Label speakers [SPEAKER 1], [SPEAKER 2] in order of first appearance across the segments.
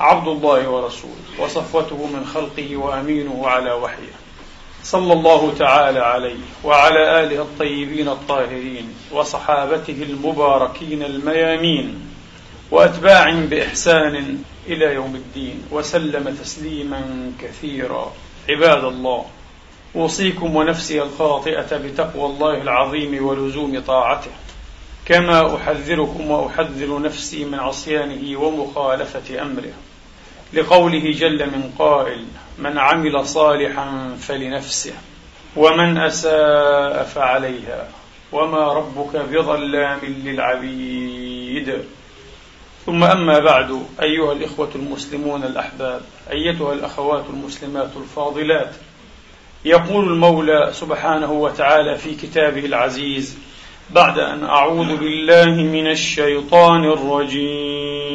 [SPEAKER 1] عبد الله ورسوله وصفوته من خلقه وأمينه على وحيه. صلى الله تعالى عليه وعلى آله الطيبين الطاهرين وصحابته المباركين الميامين واتباعهم بإحسان إلى يوم الدين وسلم تسليما كثيرا. عباد الله أوصيكم ونفسي الخاطئة بتقوى الله العظيم ولزوم طاعته. كما أحذركم وأحذر نفسي من عصيانه ومخالفة أمره. لقوله جل من قائل من عمل صالحا فلنفسه ومن أساء فعليها وما ربك بظلام للعبيد. ثم أما بعد أيها الإخوة المسلمون الأحباب أيتها الأخوات المسلمات الفاضلات يقول المولى سبحانه وتعالى في كتابه العزيز بعد أن أعوذ بالله من الشيطان الرجيم.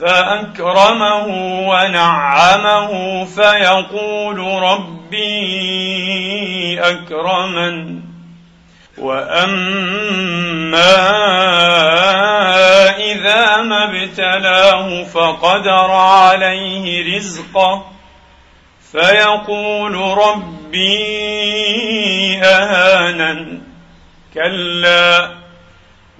[SPEAKER 1] فأكرمه ونعمه فيقول ربي أكرمن. وأما إذا ما ابتلاه فقدر عليه رزقه فيقول ربي أهانن. كلا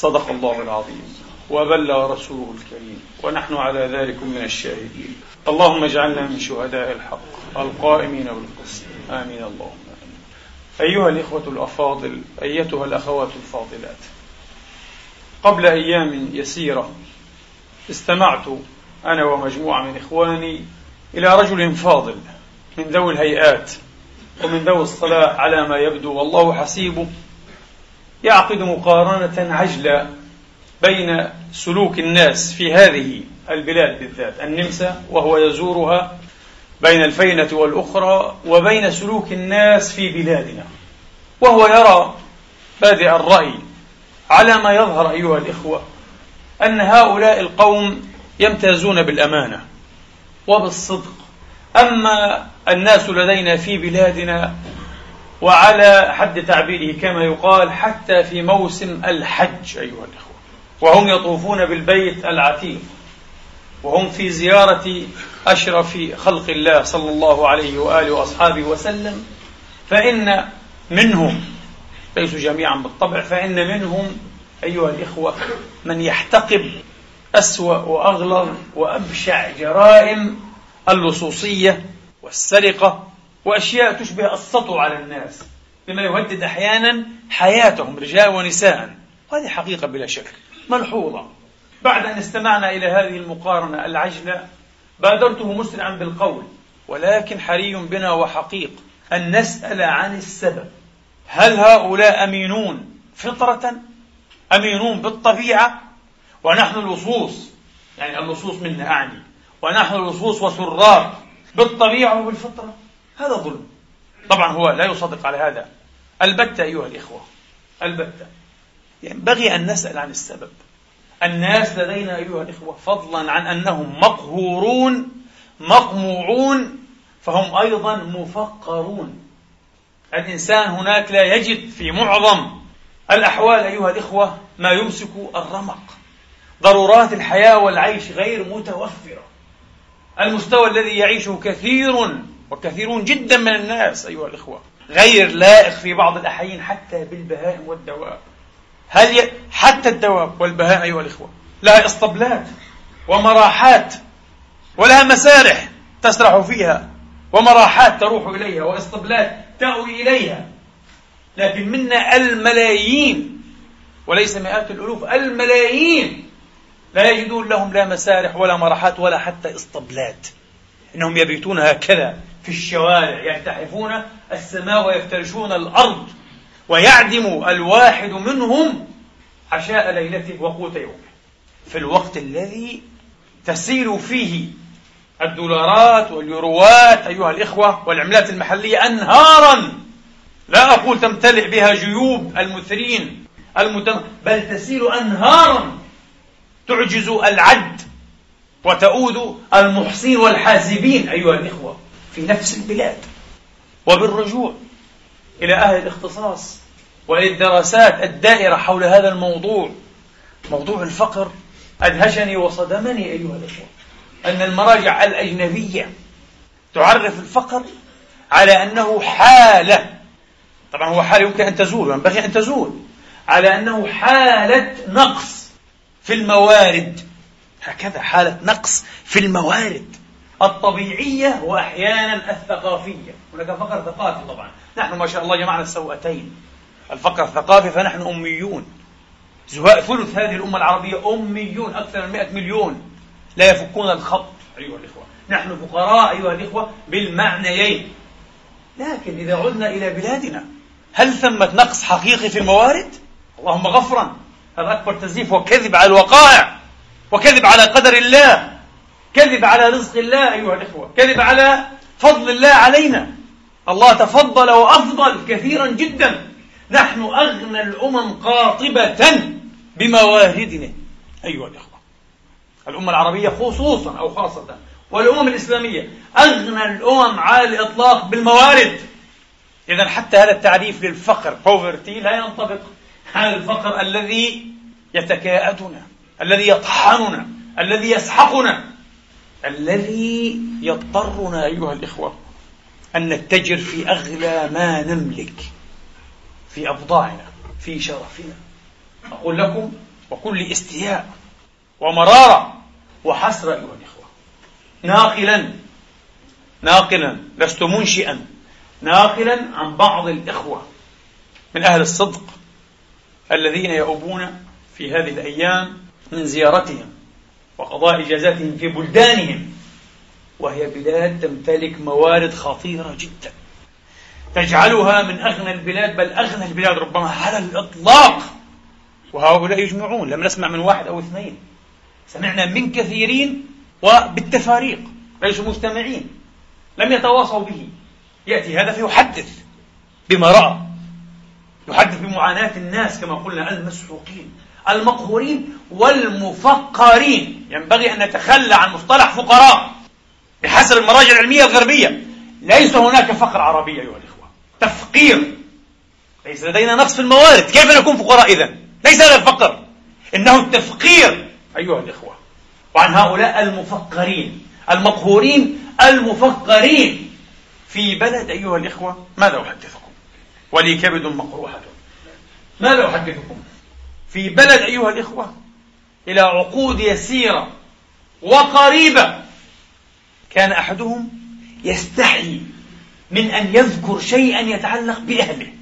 [SPEAKER 1] صدق الله العظيم. وبلغ رسوله الكريم. ونحن على ذلك من الشاهدين. اللهم اجعلنا من شهداء الحق القائمين بالقسط. آمين. اللهم أيها الإخوة الأفاضل أيتها الأخوات الفاضلات. قبل أيام يسيرة استمعت أنا ومجموعة من إخواني إلى رجل فاضل من ذوي الهيئات ومن ذوي الصلاح على ما يبدو والله حسيبه. يعقد مقارنة عجلة بين سلوك الناس في هذه البلاد بالذات. النمسا وهو يزورها بين الفينة والأخرى وبين سلوك الناس في بلادنا. وهو يرى بادئ الرأي على ما يظهر أيها الإخوة أن هؤلاء القوم يمتازون بالأمانة وبالصدق. أما الناس لدينا في بلادنا وعلى حد تعبيره كما يقال حتى في موسم الحج أيها الإخوة. وهم يطوفون بالبيت العتيق. وهم في زيارة أشرف خلق الله صلى الله عليه وآله وأصحابه وسلم. فإن منهم ليسوا جميعا بالطبع فإن منهم أيها الإخوة من يحتقب أسوأ وأغلظ وأبشع جرائم اللصوصية والسرقة وأشياء تشبه السطو على الناس بما يهدد أحيانا حياتهم رجال ونساء. وهذه حقيقة بلا شك ملحوظة. بعد أن استمعنا إلى هذه المقارنة العجلة بادرته مسرعا بالقول ولكن حري بنا وحقيق أن نسأل عن السبب. هل هؤلاء أمينون فطرة؟ أمينون بالطبيعة؟ ونحن اللصوص يعني اللصوص منا أعني ونحن اللصوص وسرار بالطبيعة وبالفطرة؟ هذا ظلم. طبعا هو لا يصدق على هذا. البتة أيها الإخوة البتة. ينبغي يعني أن نسأل عن السبب. الناس لدينا أيها الإخوة فضلا عن أنهم مقهورون مقموعون فهم أيضا مفقرون. الإنسان هناك لا يجد في معظم الأحوال أيها الإخوة ما يمسك الرمق. ضرورات الحياة والعيش غير متوفرة. المستوى الذي يعيشه كثير وكثيرون جدا من الناس أيها الإخوة غير لائق في بعض الأحيان حتى بالبهائم والدواب هل ي... حتى الدواب والبهائم أيها الإخوة لها إسطبلات ومراحات ولها مسارح تسرح فيها ومراحات تروح إليها وإسطبلات تأوي إليها. لكن منا الملايين وليس مئات الألوف الملايين لا يجدون لهم لا مسارح ولا مراحات ولا حتى إسطبلات إنهم يبيتون هكذا. في الشوارع يلتحفون السماء ويفترشون الأرض ويعدم الواحد منهم عشاء ليلته وقوت يومه. في الوقت الذي تسيل فيه الدولارات واليوروات أيها الإخوة والعملات المحلية أنهارا. لا أقول تمتلئ بها جيوب المثرين المتم... بل تسيل أنهارا. تعجز العد وتؤود المحصين والحاسبين أيها الإخوة. في نفس البلاد. وبالرجوع إلى أهل الاختصاص وللدراسات الدائرة حول هذا الموضوع. موضوع الفقر أدهشني وصدمني أيها الأخوة أن المراجع الأجنبية تعرف الفقر على أنه حالة. طبعا هو حالة يمكن أن تزول وينبغي أن تزول. على أنه حالة نقص في الموارد. هكذا حالة نقص في الموارد. الطبيعية وأحيانا الثقافية. هناك فقر ثقافي طبعا. نحن ما شاء الله جمعنا السوأتين الفقر الثقافي فنحن أميون. ثلث هذه الأمة العربية أميون أكثر من 100 مليون. لا يفكون الخط أيها الإخوة. نحن فقراء أيها الإخوة بالمعنيين. لكن إذا عدنا إلى بلادنا هل ثمة نقص حقيقي في الموارد؟ اللهم غفرا. هذا أكبر تزييف. وكذب على الوقائع. وكذب على قدر الله. كذب على رزق الله أيها الإخوة. كذب على فضل الله علينا. الله تفضل وأفضل كثيرا جدا. نحن أغنى الأمم قاطبة بمواردنا أيها الإخوة. الأمة العربية خصوصا أو خاصة والأمم الإسلامية أغنى الأمم على الإطلاق بالموارد. إذا حتى هذا التعريف للفقر poverty لا ينطبق على الفقر الذي يتكاءدنا الذي يطحننا الذي يسحقنا. الذي يضطرنا أيها الإخوة أن نتجر في أغلى ما نملك في أبضاعنا في شرفنا. أقول لكم وكل استياء ومرارة وحسرة أيها الإخوة. ناقلا ناقلا لست منشئا ناقلا عن بعض الإخوة من أهل الصدق الذين يؤبون في هذه الأيام من زيارتهم. وقضاء إجازاتهم في بلدانهم. وهي بلاد تمتلك موارد خطيرة جدا. تجعلها من أغنى البلاد بل أغنى البلاد ربما على الإطلاق. وهؤلاء يجمعون لم نسمع من واحد أو اثنين. سمعنا من كثيرين وبالتفاريق ليسوا مجتمعين لم يتواصوا به. يأتي هذا فيحدث بما رأى يحدث بمعاناة الناس كما قلنا المسحوقين. المقهورين والمفقرين. ينبغي أن نتخلى عن مصطلح فقراء بحسب المراجع العلمية الغربية. ليس هناك فقر عربي أيها الإخوة. تفقير. ليس لدينا نقص في الموارد. كيف نكون فقراء إذا ليس هذا الفقر. إنه التفقير أيها الإخوة. وعن هؤلاء المفقرين. المقهورين المفقرين. في بلد أيها الإخوة ماذا أحدثكم؟ ولي كبد مقروحة ماذا أحدثكم؟ في بلد أيها الإخوة إلى عقود يسيرة وقريبة كان أحدهم يستحي من أن يذكر شيئا يتعلق بأهله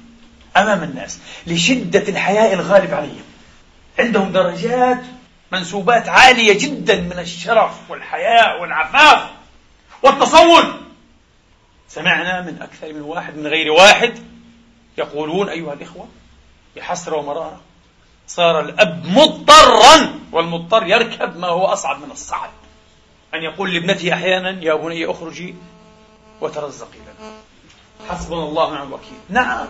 [SPEAKER 1] أمام الناس لشدة الحياء الغالب عليهم. عندهم درجات منسوبات عالية جدا من الشرف والحياء والعفاف والتصور. سمعنا من أكثر من واحد من غير واحد يقولون أيها الإخوة بحسرة ومرارة صار الأب مضطرا والمضطر يركب ما هو أصعب من الصعب. أن يقول لابنته أحيانا يا بني أخرجي وترزقي لنا. حسبنا الله ونعم الوكيل. نعم.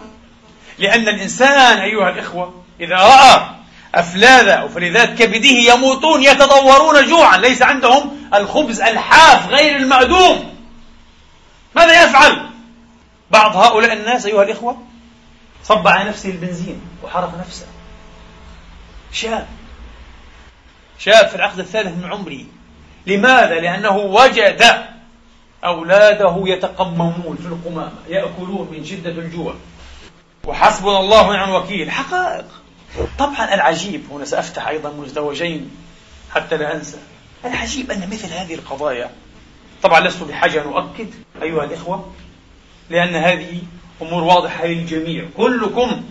[SPEAKER 1] لأن الإنسان أيها الإخوة إذا رأى أفلاذ أو فلذات كبده يموتون يتضورون جوعا. ليس عندهم الخبز الحاف غير المأدوم ماذا يفعل؟ بعض هؤلاء الناس أيها الإخوة؟ صب على نفسه البنزين وحرق نفسه. شاب. شاب في العقد الثالث من عمره لماذا؟ لأنه وجد أولاده يتقممون في القمامة يأكلون من شدة الجوع. وحسبنا الله ونعم الوكيل. حقائق. طبعا العجيب هنا سأفتح أيضا مزدوجين حتى لا أنسى. العجيب أن مثل هذه القضايا. طبعا لست بحاجة أن أؤكد أيها الإخوة لأن هذه أمور واضحة للجميع. كلكم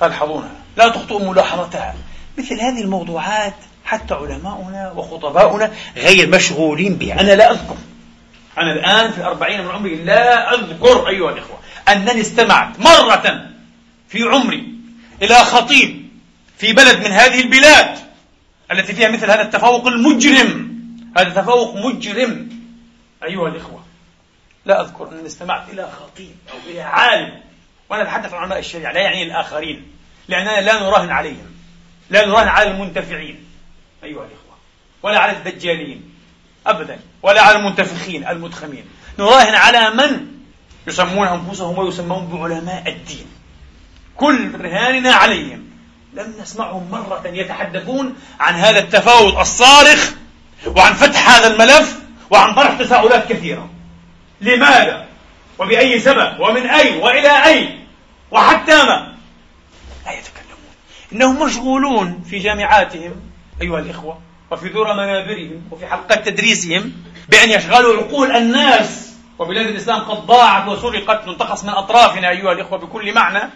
[SPEAKER 1] تلحظونها. لا تخطئوا ملاحظتها. مثل هذه الموضوعات حتى علماؤنا وخطباؤنا غير مشغولين بها. أنا لا أذكر. أنا الآن في الأربعين من عمري لا أذكر أيها الإخوة أنني استمعت مرة في عمري إلى خطيب في بلد من هذه البلاد التي فيها مثل هذا التفوق المجرم. هذا تفوق مجرم. أيها الإخوة لا أذكر أنني استمعت إلى خطيب أو إلى عالم وأنا أتحدث عن علماء الشريعة لا يعني الآخرين لأننا لا نراهن عليهم. لا نراهن على المنتفعين. أيها الإخوة ولا على الدجالين. أبدا. ولا على المنتفخين المدخمين نراهن على من يسمون أنفسهم ويسمون بعلماء الدين. كل رهاننا عليهم. لم نسمعهم مرة يتحدثون عن هذا التفاوت الصارخ وعن فتح هذا الملف وعن طرح تساؤلات كثيرة. لماذا؟ وبأي سبب؟ ومن أين وإلى أين وحتى ما؟ إنهم مشغولون في جامعاتهم أيها الإخوة وفي ذرى منابرهم وفي حلقات تدريسهم بأن يشغلوا عقول الناس. وبلاد الإسلام قد ضاعت وسرقت تنتقص من أطرافنا أيها الإخوة بكل معنى.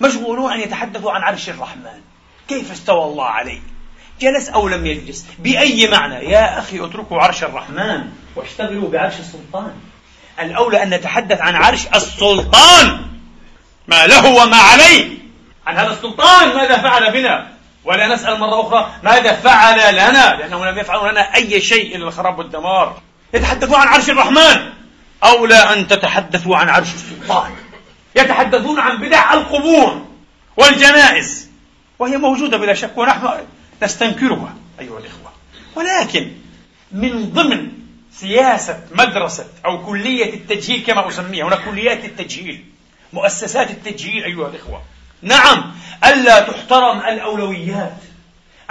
[SPEAKER 1] مشغولون أن يتحدثوا عن عرش الرحمن. كيف استوى الله عليه؟ جلس أو لم يجلس؟ بأي معنى؟ يا أخي اتركوا عرش الرحمن واشتغلوا بعرش السلطان. الأولى أن نتحدث عن عرش السلطان. ما له وما عليه. هذا السلطان ماذا فعل بنا؟ ولا نسأل مرة أخرى ماذا فعل لنا؟ لأنه لم يفعل لنا أي شيء إلا الخراب والدمار. يتحدثون عن عرش الرحمن. أولى أن تتحدثوا عن عرش السلطان. يتحدثون عن بدع القبور والجنائز. وهي موجودة بلا شك ونحن نستنكرها أيها الإخوة. ولكن من ضمن سياسة مدرسة أو كلية التجهيل كما أسميها هنا كليات التجهيل مؤسسات التجهيل أيها الإخوة. نعم ألا تحترم الأولويات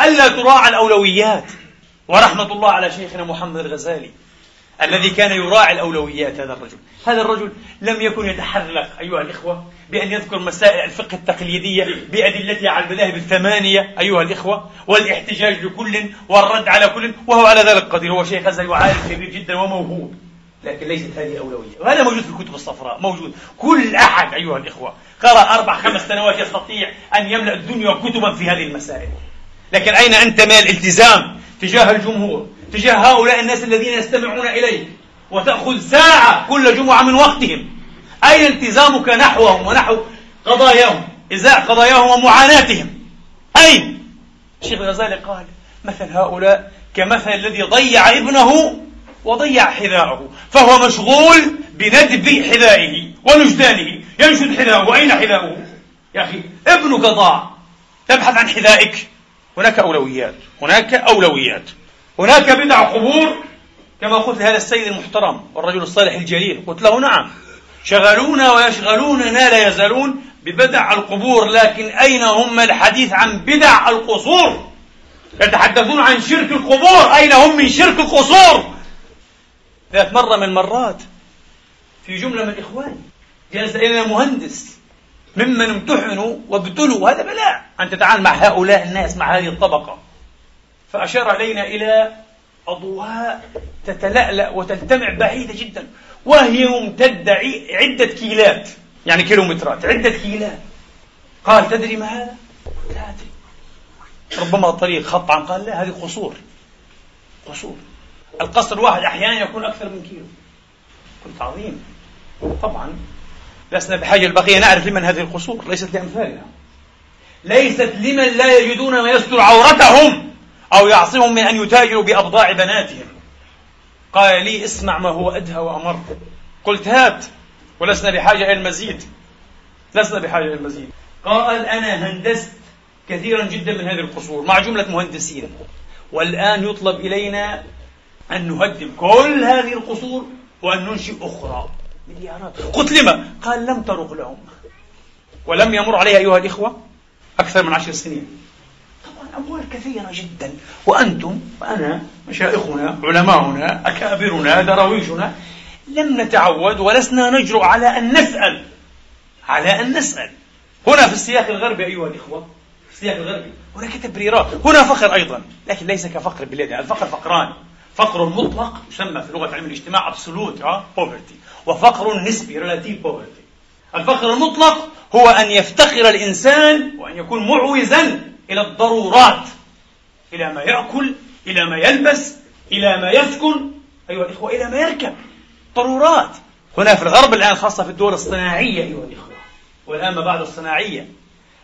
[SPEAKER 1] ألا تراعى الأولويات. ورحمة الله على شيخنا محمد الغزالي الذي كان يراعي الأولويات هذا الرجل. هذا الرجل لم يكن يتحرك أيها الإخوة بأن يذكر مسائل الفقه التقليدية بأدلتها على المذاهب الثمانية أيها الإخوة والاحتجاج لكل والرد على كل وهو على ذلك قدير. هو شيخ غزالي وعالم كبير جدا وموهوب. لكن ليست هذه أولوية. وهذا موجود في الكتب الصفراء موجود. كل أحد أيها الإخوة قرأ أربع خمس سنوات يستطيع أن يملأ الدنيا كتبا في هذه المسائل. لكن أين أنت من الالتزام تجاه الجمهور تجاه هؤلاء الناس الذين يستمعون إليك؟ وتأخذ ساعة كل جمعة من وقتهم. أين التزامك نحوهم ونحو قضاياهم؟ إزاء قضاياهم ومعاناتهم. أين؟ الشيخ الغزالي قال مثل هؤلاء كمثل الذي ضيع ابنه وضيع حذاءه فهو مشغول بندب حذائه ونجدانه. ينشد حذاءه أين حذاؤه؟ يا أخي ابنك ضاع. تبحث عن حذائك. هناك أولويات. هناك أولويات. هناك بدع قبور. كما قلت لهذا السيد المحترم والرجل الصالح الجليل. قلت له نعم. شغلونا ويشغلوننا لا يزالون ببدع القبور. لكن أين هم الحديث عن بدع القصور؟ يتحدثون عن شرك القبور. أين هم من شرك القصور؟ ذات مرة من المرات في جملة من إخواني جلس إلينا مهندس ممن امتحنوا وابتلوا. هذا بلاء. أن تتعامل مع هؤلاء الناس مع هذه الطبقة. فأشار علينا إلى أضواء تتلألأ وتلتمع بعيدة جدا. وهي ممتدة عدة كيلات يعني كيلومترات عدة كيلات. قال تدري ما هذا؟ لا أدري. ربما الطريق خط عن قال لا هذه قصور. قصور. القصر الواحد أحيانا يكون أكثر من كيلو. قلت عظيم طبعا لسنا بحاجة البقية نعرف لمن هذه القصور. ليست لأمثالنا ليست لمن لا يجدون ما يستر عورتهم أو يعصمهم من أن يتاجروا بأبضاع بناتهم. قال لي اسمع ما هو أدهى وأمر. قلت هات. ولسنا بحاجة إلى المزيد. لسنا بحاجة إلى المزيد. قال أنا هندست كثيرا جدا من هذه القصور مع جملة مهندسين. والآن يطلب إلينا أن نهدم كل هذه القصور وأن ننشئ أخرى. مليارات. قلت لما؟ قال لم ترق لهم. ولم يمر عليها أيها الإخوة أكثر من عشر سنين. طبعا أموال كثيرة جدا. وأنتم وأنا مشايخنا علماؤنا أكابرنا دراويشنا لم نتعود ولسنا نجرؤ على أن نسأل. على أن نسأل. هنا في السياق الغربي أيها الإخوة في السياق الغربي هناك تبريرات هنا فقر أيضا لكن ليس كفقر بلادنا الفقر فقران. فقر مطلق يسمى في لغة علم الاجتماع absolute poverty. وفقر نسبي relative poverty. الفقر المطلق هو أن يفتقر الإنسان وأن يكون معوزا إلى الضرورات إلى ما يأكل إلى ما يلبس إلى ما يسكن أيها الإخوة إلى ما يركب. ضرورات. هنا في الغرب الآن خاصة في الدول الصناعية أيها الإخوة والآن ما بعد الصناعية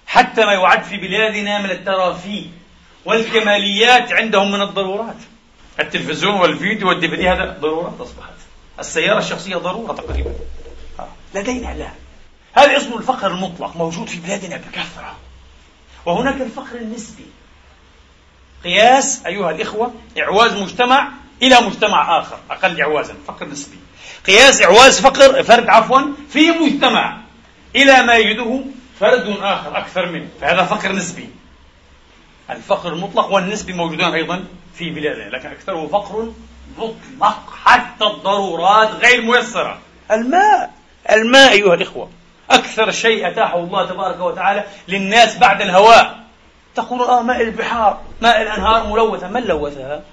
[SPEAKER 1] حتى ما يعد في بلادنا من الترافيه والكماليات عندهم من الضرورات. التلفزيون والفيديو والدي هذا ضرورات أصبحت السيارة الشخصية ضرورة تقريبا. لدينا لا. هذا اسمه الفقر المطلق موجود في بلادنا بكثرة. وهناك الفقر النسبي. قياس أيها الإخوة إعواز مجتمع إلى مجتمع آخر. أقل إعوازا فقر نسبي. قياس إعواز فقر فرد عفوا في مجتمع إلى ما يجده فرد آخر أكثر منه. فهذا فقر نسبي. الفقر المطلق والنسبي موجودان أيضا. في بلادنا لكن أكثره فقر مطلق حتى الضرورات غير ميسرة. الماء. الماء أيها الإخوة. أكثر شيء أتاحه الله تبارك وتعالى للناس بعد الهواء. تقول آه ماء البحار. ماء الأنهار ملوثة. من لوثها؟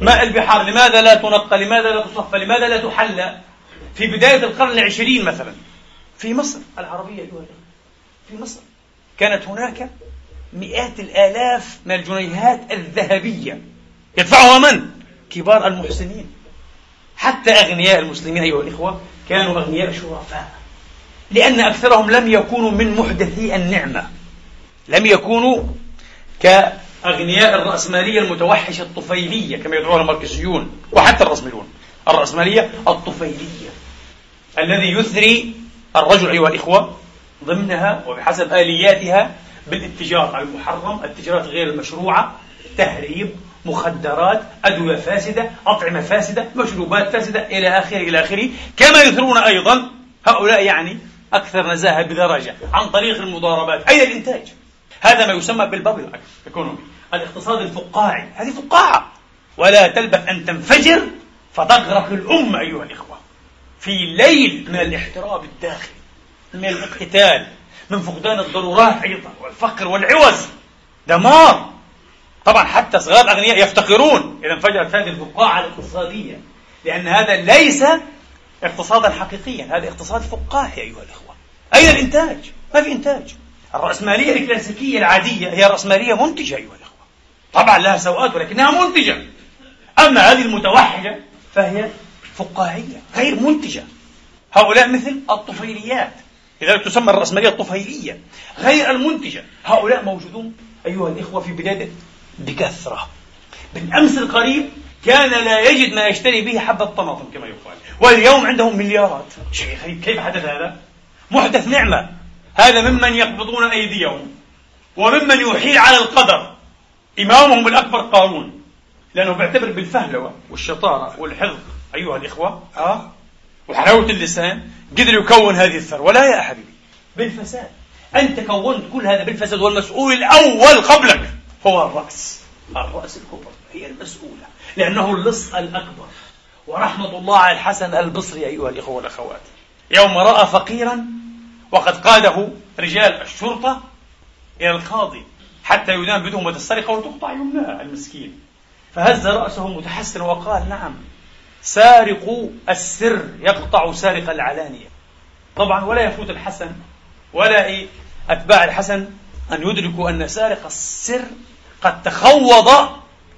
[SPEAKER 1] ماء البحار لماذا لا تنقى؟ لماذا لا تصفى؟ لماذا لا تحلى؟ في بداية القرن العشرين مثلا. في مصر العربية أيها الإخوة. في مصر كانت هناك مئات الآلاف من الجنيهات الذهبية. يدفعها من؟ كبار المحسنين. حتى أغنياء المسلمين أيها الإخوة كانوا أغنياء شرفاء. لأن أكثرهم لم يكونوا من محدثي النعمة. لم يكونوا كأغنياء الرأسمالية المتوحشة الطفيلية كما يدعوها الماركسيون وحتى الرأسماليون. الرأسمالية الطفيلية. الذي يثري الرجل أيها الإخوة ضمنها وبحسب آلياتها بالاتجار المحرم التجارات غير المشروعة تهريب مخدرات أدوية فاسدة أطعمة فاسدة مشروبات فاسدة إلى آخره إلى آخره. كما يثرون أيضا هؤلاء يعني أكثر نزاهة بدرجة عن طريق المضاربات. أين الإنتاج؟ هذا ما يسمى بالبابل ايكونومي الاقتصاد الفقاعي. هذه فقاعة. ولا تلبث أن تنفجر فتغرق الأمة أيها الإخوة. في ليل من الاحتراب الداخلي من القتال من فقدان الضرورات أيضا والفقر والعوز. دمار. طبعا حتى صغار الأغنياء يفتقرون إذا انفجرت هذه الفقاعة الاقتصادية لأن هذا ليس اقتصادا حقيقيا هذا اقتصاد فقاهي أيها الإخوة. أين الإنتاج؟ ما في إنتاج. الرأسمالية الكلاسيكية العادية هي رأسمالية منتجة أيها الإخوة. طبعا لها سوءات ولكنها منتجة. أما هذه المتوحدة فهي فقاهية غير منتجة. هؤلاء مثل الطفيليات. لذلك تسمى الرأسمالية الطفيلية غير المنتجة. هؤلاء موجودون أيها الإخوة في بلاد بكثرة. بالأمس القريب كان لا يجد ما يشتري به حبة طماطم كما يقال. واليوم عندهم مليارات. غريب كيف حدث هذا؟ محدث نعمة. هذا ممن يقبضون أيديهم. وممن يحيل على القدر. إمامهم الأكبر قارون. لأنه بيعتبر بالفهلوة والشطارة والحفظ أيها الإخوة أه؟ وحلاوة اللسان. قدر يكون هذه الثروة. لا يا حبيبي بالفساد. أنت كونت كل هذا بالفساد والمسؤول الأول قبلك. هو الرأس. الرأس الكبرى هي المسؤولة لأنه اللص الأكبر.
[SPEAKER 2] ورحمة الله على الحسن البصري أيها الإخوة والأخوات. يوم رأى فقيرا وقد قاده رجال الشرطة إلى القاضي حتى يدان بتهمة السرقة وتقطع يمناه المسكين. فهز رأسه متحسرا وقال نعم سارق السر يقطع سارق العلانية. طبعا ولا يفوت الحسن ولا أتباع الحسن أن يدركوا أن سارق السر قد تخوض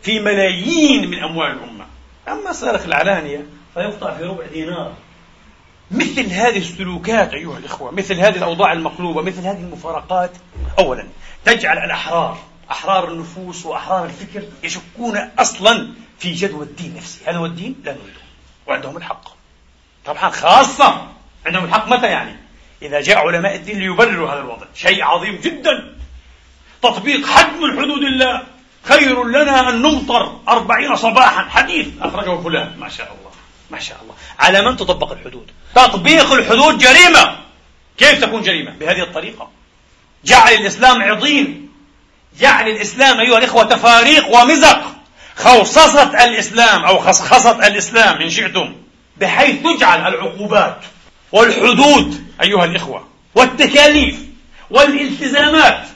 [SPEAKER 2] في ملايين من أموال الأمة. أما سارق العلانية فيقطع في ربع دينار. مثل هذه السلوكات أيها الإخوة مثل هذه الأوضاع المقلوبة مثل هذه المفارقات أولا تجعل الأحرار أحرار النفوس وأحرار الفكر يشكون أصلا في جدوى الدين نفسه. هذا هو الدين؟ لا نريده. وعندهم الحق. طبعا خاصة عندهم الحق متى يعني؟ إذا جاء علماء الدين ليبرروا هذا الوضع. شيء عظيم جدا. تطبيق حد من حدود الله خير لنا أن نمطر أربعين صباحا. حديث. أخرجه فلان. ما شاء الله. ما شاء الله. على من تطبق الحدود؟ تطبيق الحدود جريمة. كيف تكون جريمة؟ بهذه الطريقة. جعل الإسلام عضين. جعل الإسلام أيها الإخوة تفاريق ومزق. خوصصة الإسلام أو خصخصة الإسلام إن شئتم بحيث تجعل العقوبات والحدود أيها الإخوة والتكاليف والالتزامات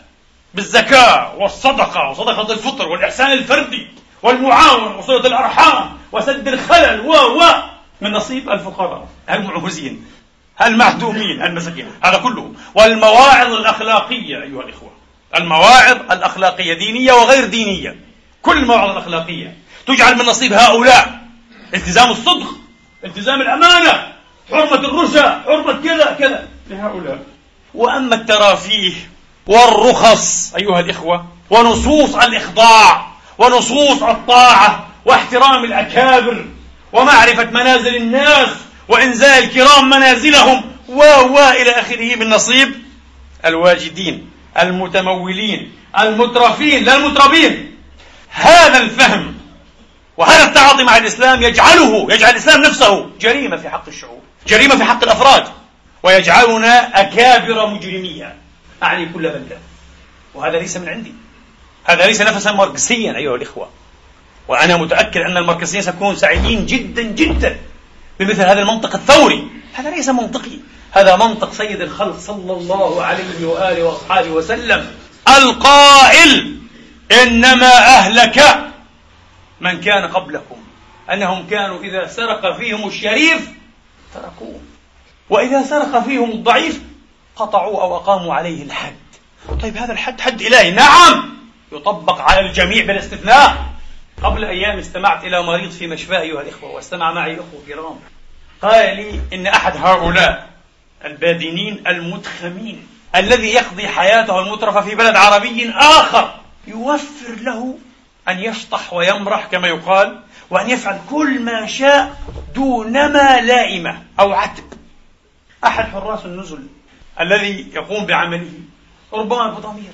[SPEAKER 2] بالزكاة والصدقة وصدقة الفطر والإحسان الفردي والمعاونة وصلة الأرحام وسد الخلل و و من نصيب الفقراء المعوزين المعدومين المساكين هذا كله. والمواعظ الأخلاقية أيها الإخوة. المواعظ الأخلاقية دينية وغير دينية. كل المواعظ الأخلاقية تجعل من نصيب هؤلاء التزام الصدق التزام الأمانة حرمة الرشا حرمة كذا كذا لهؤلاء. وأما الترافيه والرخص أيها الإخوة. ونصوص الإخضاع ونصوص الطاعة واحترام الأكابر ومعرفة منازل الناس وإنزال الكرام منازلهم و و إلى آخره من نصيب الواجدين المتمولين المترفين لا المتربين. هذا الفهم وهذا التعاطي مع الإسلام يجعله يجعل الإسلام نفسه جريمة في حق الشعوب جريمة في حق الأفراد ويجعلنا أكابر مجرمية أعني كل بلدة وهذا ليس من عندي. هذا ليس نفسا ماركسيا أيها الإخوة. وأنا متأكد أن الماركسيين سيكونون سعيدين جدا جدا بمثل هذا المنطق الثوري. هذا ليس منطقي. هذا منطق سيد الخلق صلى الله عليه وآله وأصحابه وسلم. القائل إنما أهلك من كان قبلكم. أنهم كانوا إذا سرق فيهم الشريف تركوه. وإذا سرق فيهم الضعيف قطعوا أو أقاموا عليه الحد. طيب هذا الحد حد إلهي. نعم! يطبق على الجميع بلا استثناء قبل أيام استمعت إلى مريض في مشفاه أيها الإخوة واستمع معي أخوة كرام. قال لي إن أحد هؤلاء البادنين المتخمين الذي يقضي حياته المترفة في بلد عربي آخر يوفر له أن يشطح ويمرح كما يقال وأن يفعل كل ما شاء دونما لائمة أو عتب. أحد حراس النزل الذي يقوم بعمله. ربما بضمير.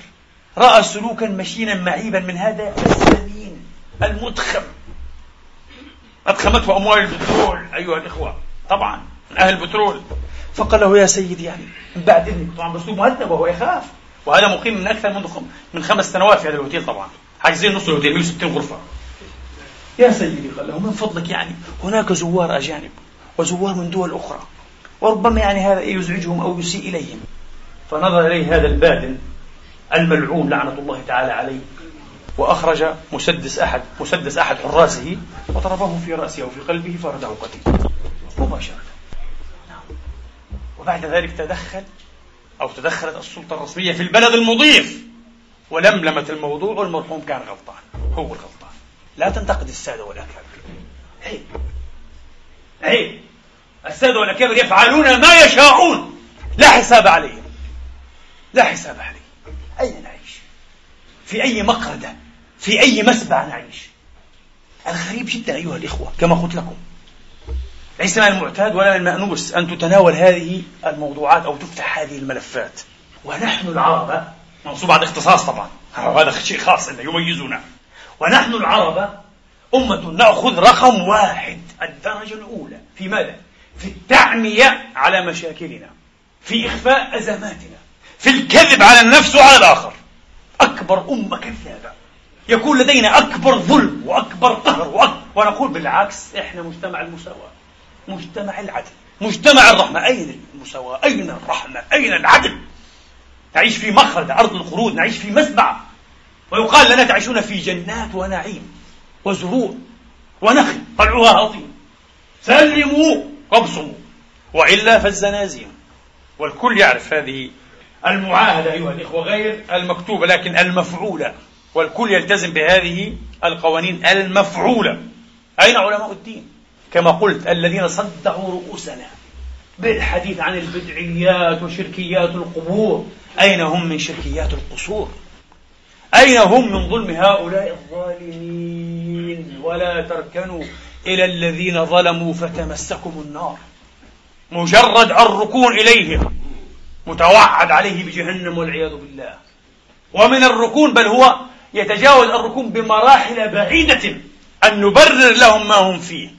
[SPEAKER 2] رأى سلوكا مشينا معيبا من هذا السمين المدخم. أدخمته أموال البترول أيها الإخوة. طبعا من أهل البترول. فقال له يا سيدي يعني من بعد إذنك. طبعا بأسلوب مهذب وهو يخاف. وهذا مقيم من أكثر من من خمس سنوات في هذا الأوتيل طبعا. حاجزين نص الأوتيل 160 غرفة. يا سيدي قال له من فضلك يعني هناك زوار أجانب وزوار من دول أخرى. وربما يعني هذا يزعجهم أو يسيء إليهم. فنظر إليه هذا البادن الملعون لعنة الله تعالى عليه وأخرج مسدس أحد مسدس أحد حراسه وضربه في رأسه وفي قلبه فرده قتيل. مباشرة. وبعد ذلك تدخل أو تدخلت السلطة الرسمية في البلد المضيف ولملمت الموضوع والمرحوم كان غلطان هو الغلطان. لا تنتقد السادة والأكابر عيب. عيب. السادة والأكابر يفعلون ما يشاءون. لا حساب عليهم. لا حساب عليهم. أين نعيش؟ في أي مقردة في أي مسبع نعيش؟ الغريب جدا أيها الإخوة كما قلت لكم. ليس من المعتاد ولا من المأنوس أن تتناول هذه الموضوعات أو تفتح هذه الملفات. ونحن العرب منصوب على اختصاص طبعا. هذا شيء خاص يميزنا. ونحن العرب أمة نأخذ رقم واحد الدرجة الأولى. في ماذا؟ في التعمية على مشاكلنا في إخفاء أزماتنا في الكذب على النفس وعلى الآخر. أكبر أمة كذابة. يكون لدينا أكبر ظلم وأكبر قهر ونقول بالعكس إحنا مجتمع المساواة مجتمع العدل مجتمع الرحمة. أين المساواة؟ أين الرحمة؟ أين العدل؟ نعيش في مخرج أرض القرود نعيش في مسبع. ويقال لنا تعيشون في جنات ونعيم وزروع ونخل طلعها هضيم سلموا! وابصموا وإلا فالزنازين والكل يعرف هذه المعاهدة أيها الإخوة غير المكتوبة لكن المفعولة. والكل يلتزم بهذه القوانين المفعولة. أين علماء الدين؟ كما قلت الذين صدعوا رؤوسنا بالحديث عن البدعيات وشركيات القبور. أين هم من شركيات القصور؟ أين هم من ظلم هؤلاء الظالمين؟ ولا تركنوا. إلى الذين ظلموا فتمسكم النار. مجرد الركون إليهم متوعد عليه بجهنم والعياذ بالله. ومن الركون بل هو يتجاوز الركون بمراحل بعيدة أن نبرر لهم ما هم فيه.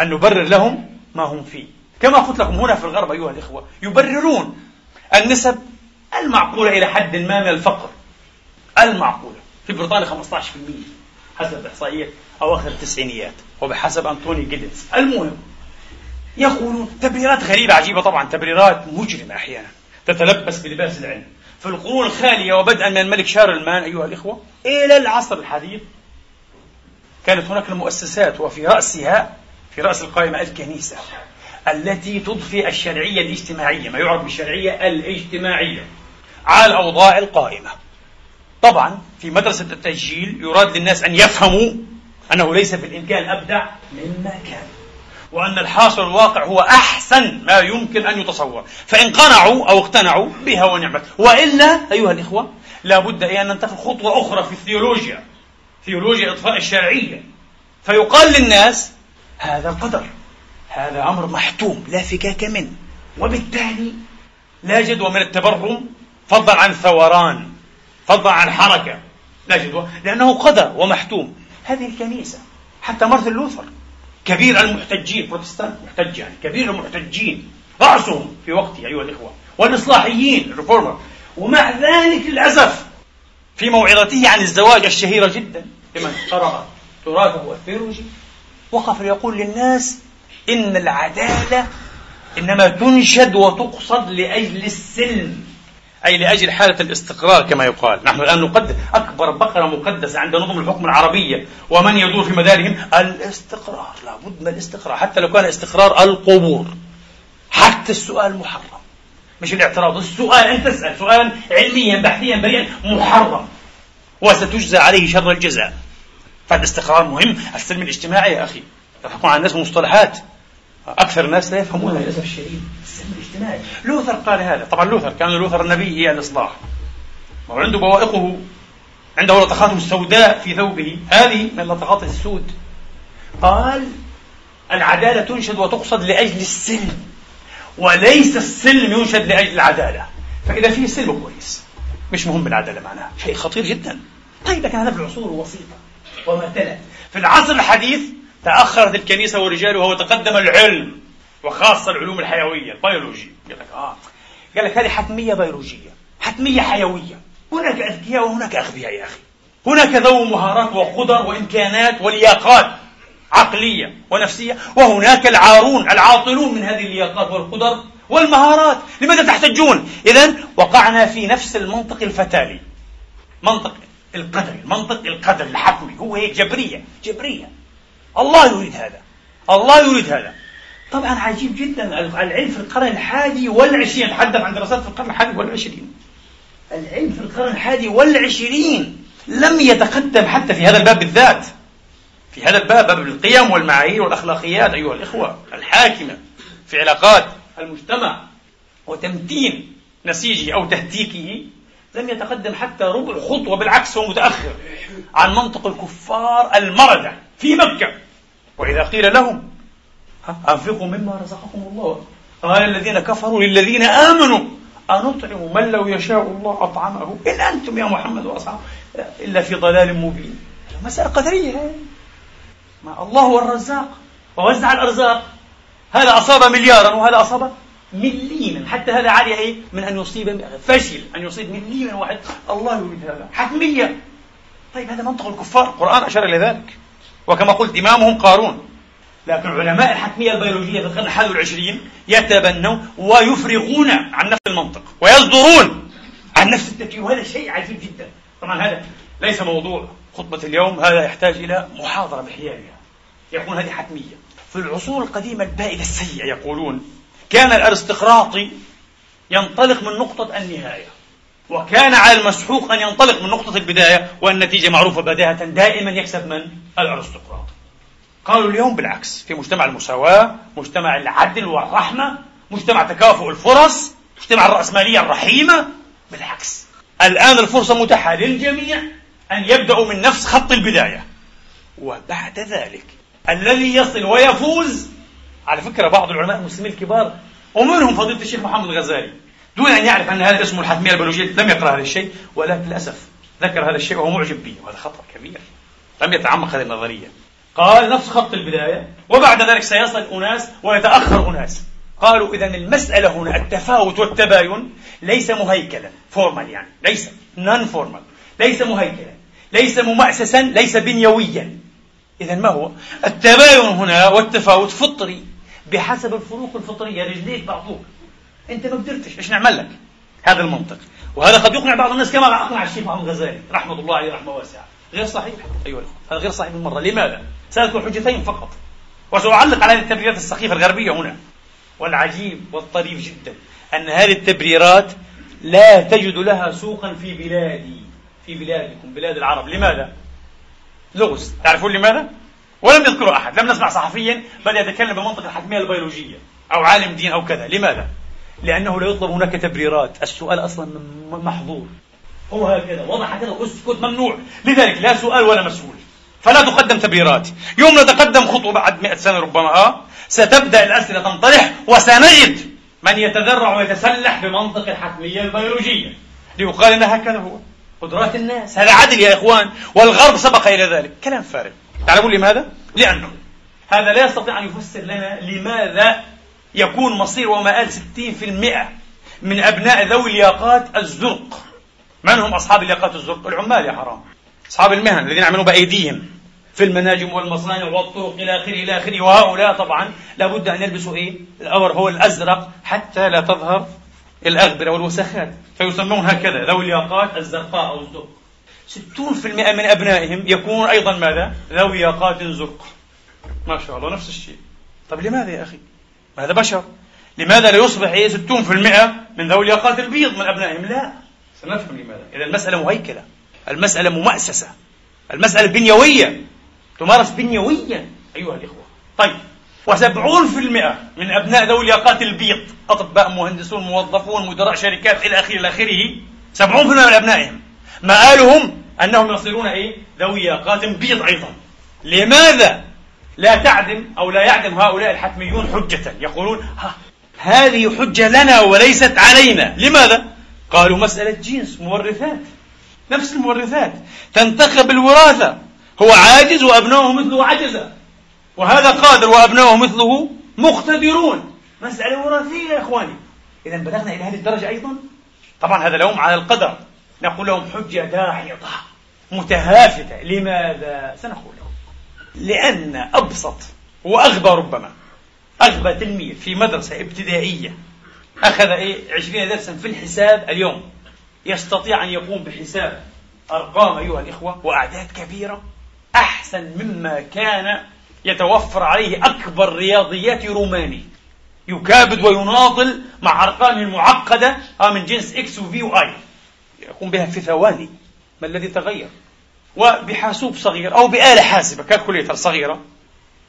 [SPEAKER 2] أن نبرر لهم ما هم فيه. كما قلت لكم هنا في الغرب أيها الإخوة يبررون النسب المعقولة إلى حد ما من الفقر. المعقولة. في بريطانيا 15% حسب إحصائيات أواخر التسعينيات. وبحسب أنطوني جيدنز المهم يقولون تبريرات غريبة عجيبة طبعا تبريرات مجرمة أحيانا تتلبس بلباس العلم. في القرون الخالية وبدءا من الملك شارلمان أيها الإخوة إلى العصر الحديث كانت هناك المؤسسات وفي رأسها في رأس القائمة الكنيسة التي تضفي الشرعية الاجتماعية ما يعرف بالشرعية الاجتماعية على الأوضاع القائمة. طبعا في مدرسة التسجيل يراد للناس أن يفهموا أنه ليس بالإمكان أبدع مما كان. وأن الحاصل الواقع هو أحسن ما يمكن أن يتصور. فإن قنعوا أو اقتنعوا بها ونعمت. وإلا أيها الإخوة لا بد أن ننتقل خطوة أخرى في الثيولوجيا ثيولوجيا إطفاء الشرعية. فيقال للناس هذا قدر هذا أمر محتوم لا فكاك منه. وبالتالي لا جدوى من التبرم فضلا عن الثوران فضلا عن الحركة لا جدوى. لأنه قدر ومحتوم. هذه الكنيسة. حتى مارتن لوثر كبير المحتجين بروتستانت محتج يعني كبير المحتجين رأسهم في وقته أيها الإخوة والإصلاحيين ال Reformer. ومع ذلك للأسف في موعظته عن الزواج الشهيرة جدا لمن قرأ تراثه الثيولوجي وقف يقول للناس إن العدالة إنما تنشد وتقصد لأجل السلم. أي لأجل حالة الاستقرار كما يقال. نحن الآن نقدس أكبر بقرة مقدسة عند نظم الحكم العربية ومن يدور في مدارهم الاستقرار لابد من الاستقرار حتى لو كان استقرار القبور. حتى السؤال محرم. مش الاعتراض السؤال أن تسأل سؤالا علميا بحثيا بريئا محرم. وستجزى عليه شر الجزاء. فالاستقرار مهم السلم الاجتماعي يا أخي. تحكم على الناس مصطلحات. أكثر الناس لا يفهمونها للأسف الشديد. السلم الاجتماعي لوثر قال هذا. طبعا لوثر كان لوثر النبي هي الإصلاح. وعنده بوائقه عنده لطخات سوداء في ثوبه. هذه من لطخات السود. قال العدالة تنشد وتقصد لأجل السلم. وليس السلم ينشد لأجل العدالة. فإذا في سلم كويس. مش مهم العدالة معناها شيء خطير جدا. طيب لكن هذا في العصور الوسيطة. وما تلت. في العصر الحديث تأخرت الكنيسة ورجالها وتقدم العلم وخاصة العلوم الحيوية البيولوجي قال لك آه. قال لك هذه حتمية بيولوجية حتمية حيوية. هناك أذكياء وهناك أغبياء يا أخي. هناك ذو مهارات وقدر وإمكانات ولياقات عقلية ونفسية وهناك العارون العاطلون من هذه اللياقات والقدر والمهارات. لماذا تحتجون؟ إذا وقعنا في نفس المنطق الفتالي. منطق القدر المنطق القدر الحكمي هو هيك جبرية جبرية. الله يريد هذا. الله يريد هذا. طبعا عجيب جدا. العلم في القرن الحادي والعشرين. نتحدث عن دراسات في القرن الحادي والعشرين. العلم في القرن الحادي والعشرين لم يتقدم حتى في هذا الباب بالذات. في هذا الباب باب القيم والمعايير والأخلاقيات أيها الإخوة الحاكمة في علاقات المجتمع وتمتين نسيجه أو تهتيكه لم يتقدم حتى ربع خطوة بالعكس هو متأخر عن منطق الكفار المردة في مكة. وإذا قيل لهم أنفقوا مما رزقكم الله. قال الذين كفروا للذين آمنوا أنطعم من لو يشاء الله أطعمه إن أنتم يا محمد وأصحابه إلا في ضلال مبين. مسألة قدرية. ما الله هو الرزاق ووزع الأرزاق. هذا أصاب مليارا وهذا أصاب مليما. حتى هذا عالي إيه من أن يصيب فشل أن يصيب مليما واحد. الله يريد هذا. حتمية. طيب هذا منطق الكفار. القرآن أشار إلى ذلك. وكما قلت إمامهم قارون. لكن علماء الحتمية البيولوجية في القرن الحادي والعشرين يتبنوا ويفرغون عن نفس المنطق ويصدرون عن نفس التفكير. وهذا شيء عجيب جدا. طبعا هذا ليس موضوع خطبة اليوم هذا يحتاج إلى محاضرة بحيالها. يقول هذه حتمية. في العصور القديمة البائلة السيئة يقولون كان الأرستقراطي ينطلق من نقطة النهاية وكان على المسحوق أن ينطلق من نقطة البداية والنتيجة معروفة بداهة دائما يكسب من؟ الأرستقراط قالوا اليوم بالعكس في مجتمع المساواة مجتمع العدل والرحمة مجتمع تكافؤ الفرص مجتمع الرأسمالية الرحيمة بالعكس الآن الفرصة متاحة للجميع أن يبدأوا من نفس خط البداية وبعد ذلك الذي يصل ويفوز على فكرة بعض العلماء المسلمين الكبار ومنهم فضيلة الشيخ محمد الغزالي دون أن يعرف أن هذا اسمه الحتمية البيولوجية لم يقرأ هذا الشيء ولكن للأسف ذكر هذا الشيء وهو معجب به وهذا خطأ كبير لم يتعمق هذه النظرية. قال نفس خط البداية وبعد ذلك سيصل أناس ويتأخر أناس. قالوا إذا المسألة هنا التفاوت والتباين ليس مهيكلا formal يعني ليس non formal ليس مهيكلا ليس ممأسسا ليس بنيويا. إذا ما هو؟ التباين هنا والتفاوت فطري بحسب الفروق الفطرية. رجليك بعضوك. أنت ما قدرتش. إيش نعمل لك؟ هذا المنطق. وهذا قد يقنع بعض الناس كما أقنع الشيخ محمد الغزالي رحمة الله عليه رحمة واسعة. غير صحيح. أيها الأخوة هذا غير صحيح بالمرة لماذا؟ سأذكر حجتين فقط. وسأعلق على هذه التبريرات السخيفة الغربية هنا. والعجيب والطريف جدا أن هذه التبريرات لا تجد لها سوقا في بلادي في بلادكم بلاد العرب. لماذا؟ لغز. تعرفون لماذا؟ ولم يذكره أحد. لم نسمع صحفيا بل يتكلم بمنطق الحتمية البيولوجية أو عالم دين أو كذا. لماذا؟ لأنه لا يطلب هناك تبريرات. السؤال أصلا محظور. هو هكذا. وضع هكذا اسكت ممنوع. لذلك لا سؤال ولا مسؤول. فلا تقدم تبريرات. يوم نتقدم خطوة بعد مئة سنة ربما آه ستبدأ الأسئلة تنطرح وسنجد من يتذرع ويتسلح بمنطق الحتمية البيولوجية. ليقال أن هكذا هو. قدرات الناس. هذا عدل يا إخوان والغرب سبق إلى ذلك. كلام فارغ. تعلمون لماذا؟ لأنه هذا لا يستطيع أن يفسر لنا لماذا يكون مصير ومآل 60% من أبناء ذوي الياقات الزرق من هم أصحاب الياقات الزرق؟ العمال يا حرام أصحاب المهن الذين يعملون بأيديهم في المناجم والمصانع والطرق إلى آخره إلى آخره وهؤلاء طبعا لابد أن يلبسوا إيه؟ الأور هو الأزرق حتى لا تظهر الأغبرة والوسخات فيسمون هكذا ذوي الياقات الزرقاء أو الزرق 60% من أبنائهم يكونون أيضا ماذا؟ ذوي ياقات زرق. ما شاء الله نفس الشيء. طب لماذا يا أخي؟ هذا بشر. لماذا لا يصبح إيه 60% من ذوي الياقات البيض من أبنائهم؟ لا. سنفهم لماذا. إذا المسألة مهيكلة. المسألة ممأسسة. المسألة بنيوية. تمارس بنيويا. أيها الإخوة. طيب. وسبعون في المئة من أبناء ذوي الياقات البيض. أطباء مهندسون موظفون مدراء شركات إلى آخره إلى آخره. سبعون في المئة من أبنائهم. مآلهم أنهم يصيرون إيه؟ ذوي ياقات بيض أيضا. لماذا لا تعدم أو لا يعدم هؤلاء الحتميون حجة؟ يقولون ها هذه حجة لنا وليست علينا. لماذا؟ قالوا مسألة جنس مورثات. نفس المورثات. تنتخب الوراثة. هو عاجز وأبنائه مثله عجزة. وهذا قادر وأبنائه مثله مقتدرون. مسألة وراثية يا إخواني. إذا بلغنا إلى هذه الدرجة أيضا؟ طبعا هذا لوم على القدر. نقول لهم حجة داحضة. متهافتة. لماذا؟ سنقول؟ لهم لأن أبسط وأغبى ربما أغبى تلميذ في مدرسة ابتدائية أخذ إيه؟ 20 درسا في الحساب اليوم. يستطيع أن يقوم بحساب أرقام أيها الإخوة وأعداد كبيرة أحسن مما كان يتوفر عليه أكبر رياضيات روماني. يكابد ويناضل مع أرقام معقدة من جنس X و V و I. يقوم بها في ثواني. ما الذي تغير؟ وبحاسوب صغير أو بآلة حاسبة calculator صغيرة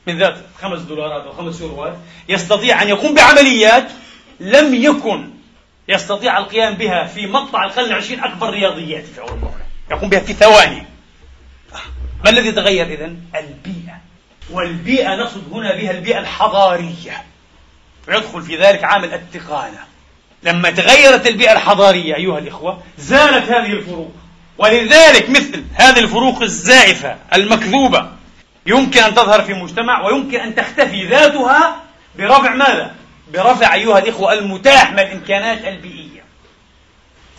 [SPEAKER 2] من ذات خمس دولارات أو خمس يوروات يستطيع أن يقوم بعمليات لم يكن يستطيع القيام بها في مقطع القرن العشرين أكبر رياضيات في أوروبا يقوم بها في ثواني. ما الذي تغير إذن؟ البيئة. والبيئة نقصد هنا بها البيئة الحضارية. ويدخل في ذلك عامل التقانة. لما تغيرت البيئة الحضارية أيها الإخوة زالت هذه الفروق. ولذلك مثل هذه الفروق الزائفة المكذوبة يمكن أن تظهر في مجتمع ويمكن أن تختفي ذاتها برفع ماذا؟ برفع أيها الإخوة المتاح من الإمكانات البيئية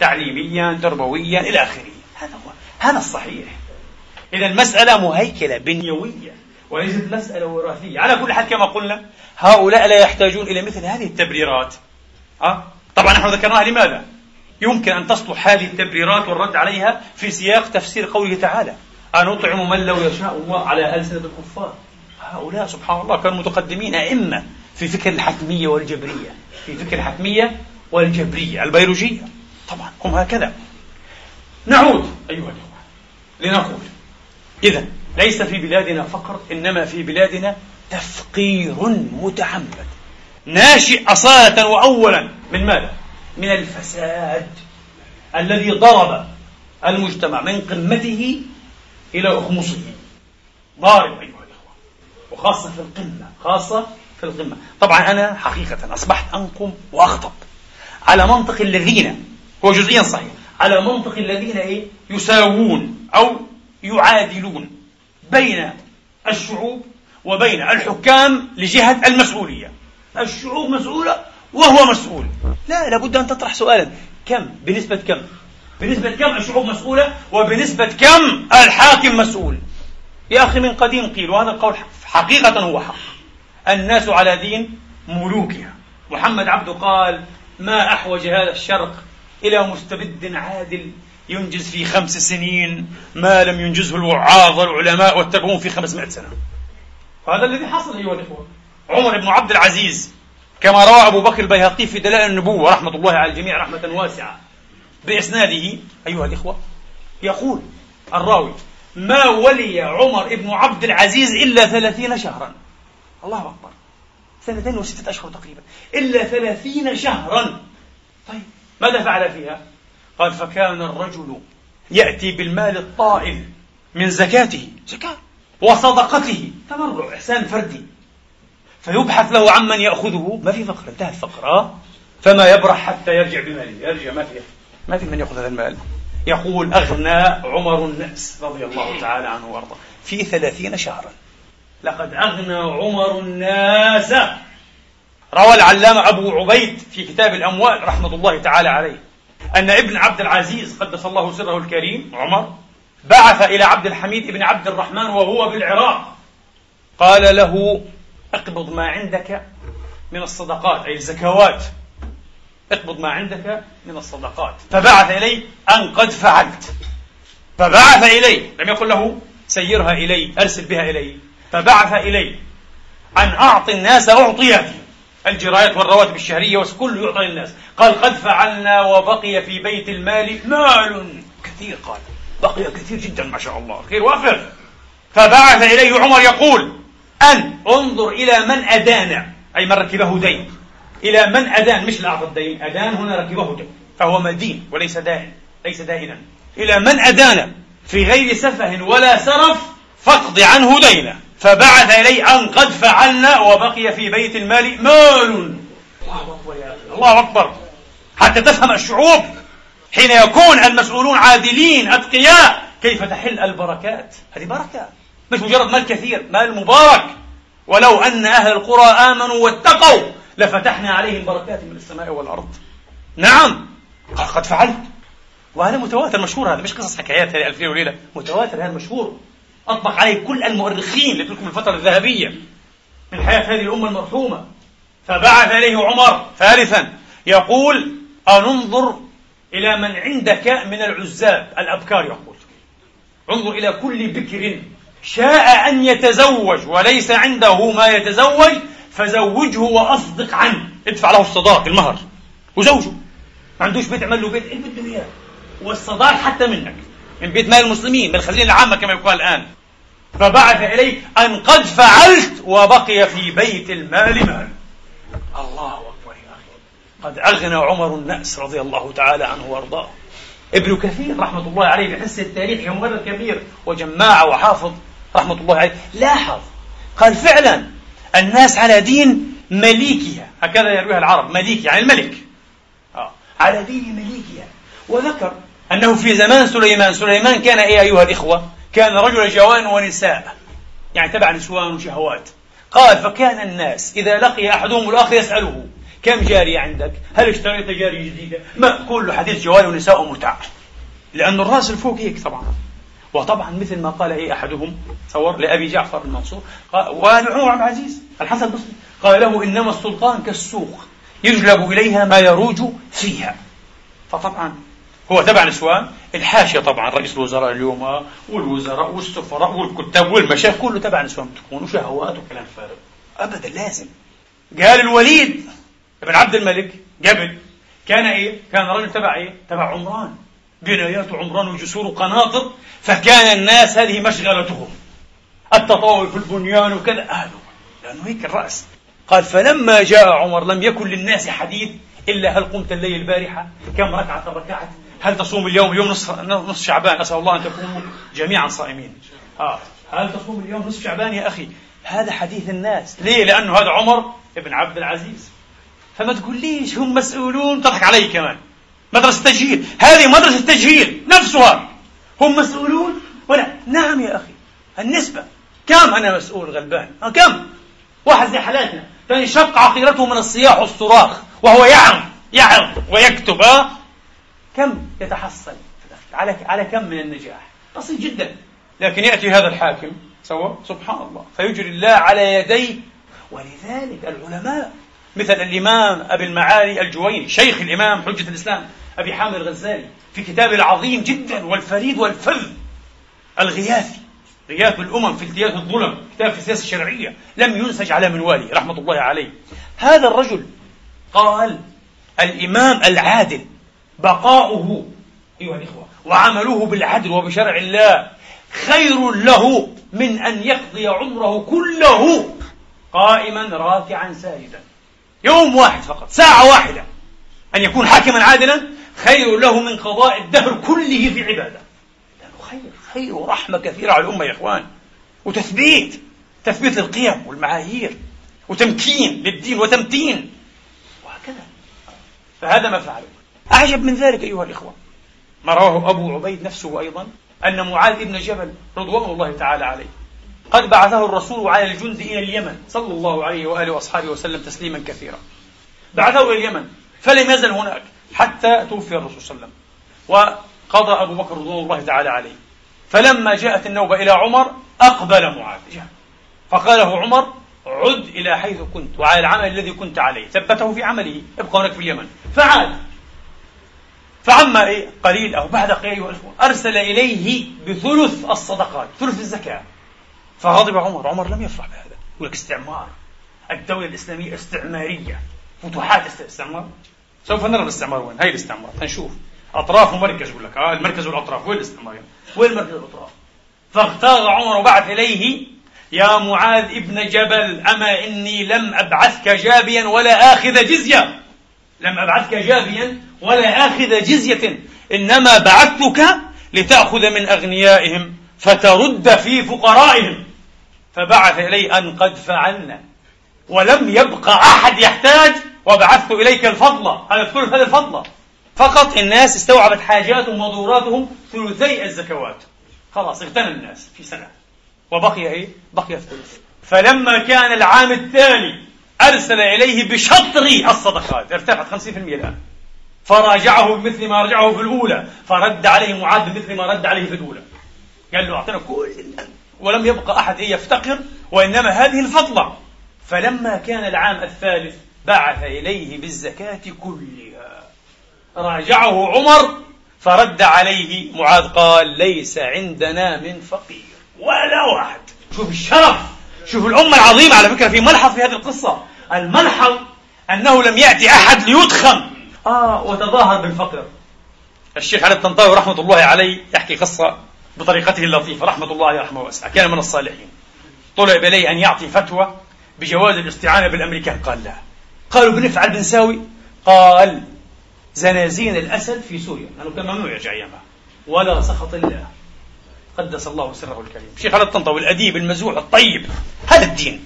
[SPEAKER 2] تعليميا تربويا إلى آخره هذا هو هذا الصحيح إذا المسألة مهيكلة بنيوية وليست مسألة وراثية على كل حال كما قلنا هؤلاء لا يحتاجون إلى مثل هذه التبريرات أه؟ طبعا نحن ذكرناها لماذا؟ يمكن أن تصلح هذه التبريرات والرد عليها في سياق تفسير قوله تعالى أن أطعم من لو يشاء الله على ألسنة الكفار؟ هؤلاء سبحان الله كانوا متقدمين أئمة في فكر الحتمية والجبرية في فكر الحتمية والجبرية البيولوجية. طبعا هم هكذا. نعود أيها الأخوة لنقول إذا ليس في بلادنا فقر إنما في بلادنا تفقير متعمد ناشئ أصالة وأولا من ماذا؟ من الفساد الذي ضرب المجتمع من قمته إلى أخمصه. ضارب أيها الأخوة وخاصة في القمة خاصة في القمة. طبعا أنا حقيقة أصبحت أنقم وأخطب على منطق الذين هو جزئيا صحيح على منطق الذين إيه؟ يساوون أو يعادلون بين الشعوب وبين الحكام لجهة المسؤولية. الشعوب مسؤولة وهو مسؤول. لا لابد أن تطرح سؤالا. كم؟ بنسبة كم؟ بنسبة كم الشعوب مسؤولة؟ وبنسبة كم الحاكم مسؤول؟ يا أخي من قديم قيل وهذا القول حقيقة هو حق. الناس على دين ملوكها. محمد عبده قال ما أحوج هذا الشرق إلى مستبد عادل ينجز في خمس سنين ما لم ينجزه الوعاظ والعلماء والتابعون في خمسمائة سنة. وهذا الذي حصل أيها الإخوة. عمر بن عبد العزيز كما روى أبو بكر البيهقي في دلائل النبوة رحمة الله على الجميع رحمة واسعة بإسناده أيها الإخوة يقول الراوي ما ولي عمر بن عبد العزيز إلا ثلاثين شهرا. الله أكبر. سنتين وستة أشهر تقريبا. إلا ثلاثين شهرا. طيب ماذا فعل فيها؟ قال فكان الرجل يأتي بالمال الطائل من زكاته زكاة وصدقته تبرع إحسان فردي. فيبحث له عمن يأخذه. ما في فقر انتهى الفقر آه؟ فما يبرح حتى يرجع بماله. يرجع ما في ما في من يأخذ هذا المال. يقول أغنى عمر الناس رضي الله تعالى عنه وأرضاه. في ثلاثين شهرا. لقد أغنى عمر الناس. روى العلامة أبو عبيد في كتاب الأموال رحمة الله تعالى عليه أن ابن عبد العزيز قدس الله سره الكريم عمر بعث إلى عبد الحميد بن عبد الرحمن وهو بالعراق قال له اقبض ما عندك من الصدقات أي الزكوات. اقبض ما عندك من الصدقات. فبعث إليه أن قد فعلت. فبعث إليه لم يقل له سيرها إلي أرسل بها إلي. فبعث إليه أن أعطي الناس أعطياتي الجرايات والرواتب الشهرية وكل يعطى للناس. قال قد فعلنا وبقي في بيت المال مال كثير. قال بقي كثير جدا ما شاء الله. خير وافر. فبعث إليه عمر يقول أن انظر إلى من أدان أي من ركبه دين. إلى من أدان مش لأعطى الدين. أدان هنا ركبه دين فهو مدين وليس دائن ليس دائنا. إلى من أدان في غير سفه ولا سرف فاقض عنه دينه. فبعث إليه أن قد فعلنا وبقي في بيت المال مال. الله أكبر. حتى تفهم الشعوب حين يكون المسؤولون عادلين أتقياء كيف تحل البركات؟ هذه بركة. مش مجرد مال كثير مال مبارك ولو أن أهل القرى آمنوا واتقوا لفتحنا عليهم بركات من السماء والأرض. نعم. قد فعلت. وهذا متواتر مشهور هذا مش قصص حكايات هذه ألف ليلة وليلة. متواتر هذا مشهور. أطبق عليه كل المؤرخين لتلكم الفترة الذهبية. من حياة هذه الأمة المرحومة. فبعث إليه عمر ثالثا يقول أننظر إلى من عندك من العزاب. الأبكار يقول انظر إلى كل بكر شاء أن يتزوج وليس عنده ما يتزوج فزوجه وأصدق عنه. ادفع له الصداق المهر. وزوجه. ما عندوش بيت اعمل له بيت. اللي بده اياه والصداق حتى منك. من بيت مال المسلمين من الخزينة العامة كما يقال الآن. فبعث إليه أن قد فعلت وبقي في بيت المال مال. الله أكبر يا أخي. قد أغنى عمر النأس رضي الله تعالى عنه وأرضاه. ابن كثير رحمة الله عليه بحس التاريخ مدرس كبير. وجماعة وحافظ. رحمة الله عليه لاحظ قال فعلا الناس على دين مليكها هكذا يرويها العرب مليك يعني الملك. آه. على دين مليكها وذكر أنه في زمان سليمان سليمان كان إيه أيها الإخوة؟ كان رجل جوان ونساء يعني تبع نسوان وشهوات. قال فكان الناس إذا لقي أحدهم الآخر يسأله كم جارية عندك؟ هل اشتريت جارية جديدة؟ ما كل حديث جوال ونساء ومتع لأن الرأس الفوق هيك طبعا. وطبعا مثل ما قال إيه أحدهم تصور لأبي جعفر المنصور وعمر عبد العزيز. الحسن البصري قال له إنما السلطان كالسوق يجلب إليها ما يروج فيها. فطبعا هو تبع نسوان الحاشية طبعا رئيس الوزراء اليوم والوزراء والسفراء والكتاب والمشايخ كله تبع نسوان بتكون وشهوات وكلام فارغ. ابدا لازم. قال الوليد بن عبد الملك قبل كان إيه؟ كان رجل تبع إيه؟ تبع عمران. بنايات عمران وجسور وقناطر فكان الناس هذه مشغلتهم. التطاول في البنيان وكذا. اهله لأنه هيك الرأس. قال فلما جاء عمر لم يكن للناس حديث إلا هل قمت الليل البارحة؟ كم ركعة ركعت؟ هل تصوم اليوم اليوم نصف نصف شعبان؟ اسال الله أن تكونوا جميعا صائمين. آه هل تصوم اليوم نصف شعبان يا أخي؟ هذا حديث الناس. ليه؟ لأنه هذا عمر ابن عبد العزيز. فما تقوليش هم مسؤولون تضحك علي كمان. مدرسة تجهيل هذه مدرسة تجهيل نفسها. هم مسؤولون؟ ولا. نعم يا أخي. النسبة. كم أنا مسؤول غلبان؟ أه كم؟ واحد زي حالاتنا. تنشق عقيرته من الصياح والصراخ وهو يعظ يعظ ويكتب أه. كم يتحصل؟ على على كم من النجاح؟ بسيط جدا. لكن يأتي هذا الحاكم سوى سبحان الله فيجري الله على يديه. ولذلك العلماء مثل الإمام أبي المعالي الجويني شيخ الإمام حجة الإسلام أبي حامد الغزالي في كتابه العظيم جدا والفريد والفذ الغياثي غياث الأمم في التياس الظلم كتاب في السياسة الشرعية لم ينسج على منواله رحمة الله عليه. هذا الرجل قال الإمام العادل بقاؤه أيها الإخوة وعمله بالعدل وبشرع الله خير له من أن يقضي عمره كله قائما راكعا ساجدا. يوم واحد فقط ساعة واحدة أن يكون حاكما عادلا خير له من قضاء الدهر كله في عبادة. لأنه خير خير ورحمة كثيرة على الأمة يا إخوان. وتثبيت تثبيت القيم والمعايير وتمكين للدين وتمتين. وهكذا. فهذا ما فعله. أعجب من ذلك أيها الإخوة. ما رواه أبو عبيد نفسه أيضا أن معاذ بن جبل رضوان الله تعالى عليه قد بعثه الرسول على الجند إلى اليمن صلى الله عليه وآله وأصحابه وسلم تسليما كثيرا. بعثه إلى اليمن فلم يزل هناك. حتى توفي الرسول صلى الله عليه وسلم. وقضى أبو بكر رضوان الله تعالى عليه. فلما جاءت النوبة إلى عمر أقبل معاذ. فقال له عمر عد إلى حيث كنت وعلى العمل الذي كنت عليه. ثبته في عمله. ابقى هناك في اليمن. فعاد. فعما إيه؟ قليل أو بعد قليل أرسل إليه بثلث الصدقات ثلث الزكاة. فغضب عمر. عمر لم يفرح بهذا. يقول لك استعمار. الدولة الإسلامية استعمارية. فتوحات استعمار. سوف نرى الاستعمار وين هي الاستعمار. هنشوف أطراف ومركز يقول لك آه المركز والأطراف. وين الاستعمار وين المركز والأطراف فاغتاظ عمر وبعث إليه يا معاذ ابن جبل أما إني لم أبعثك جابيا ولا آخذ جزية. لم أبعثك جابيا ولا آخذ جزية. إنما بعثتك لتأخذ من أغنيائهم فترد في فقرائهم. فبعث إلي أن قد فعلنا ولم يبق أحد يحتاج وبعثت إليك الفضل. هذا الثلث هذا الفضل. فقط الناس استوعبت حاجاتهم وضروراتهم ثلثي الزكوات. خلاص اغتنى الناس في سنة. وبقي إيه؟ بقي الثلث. فلما كان العام التالي أرسل إليه بشطر الصدقات. ارتفعت 50% الآن. فراجعه بمثل ما رجعه في الأولى. فرد عليه معاذ بمثل ما رد عليه في الأولى. قال له أعطينا كل ولم يبقى أحد يفتقر وإنما هذه الفضلة. فلما كان العام الثالث بعث إليه بالزكاة كلها. راجعه عمر فرد عليه معاذ قال ليس عندنا من فقير ولا واحد. شوف الشرف شوف الأمة العظيمة على فكرة في ملحظ في هذه القصة. الملحظ أنه لم يأتي أحد ليضخم آه وتظاهر بالفقر. الشيخ علي الطنطاوي رحمة الله عليه يحكي قصة بطريقته اللطيفة. رحمة الله عليه رحمه واسعة. كان من الصالحين. طلب إليه أن يعطي فتوى بجواز الاستعانة بالأمريكان. قال لا. قالوا بنفعل بنساوي؟ قال زنازين الأسد في سوريا. لأنه كان ممنوع يرجع أيامها. ولا سخط الله. قدس الله سره الكريم. شيخ علي الطنطاوي الأديب المزوح الطيب. هذا الدين.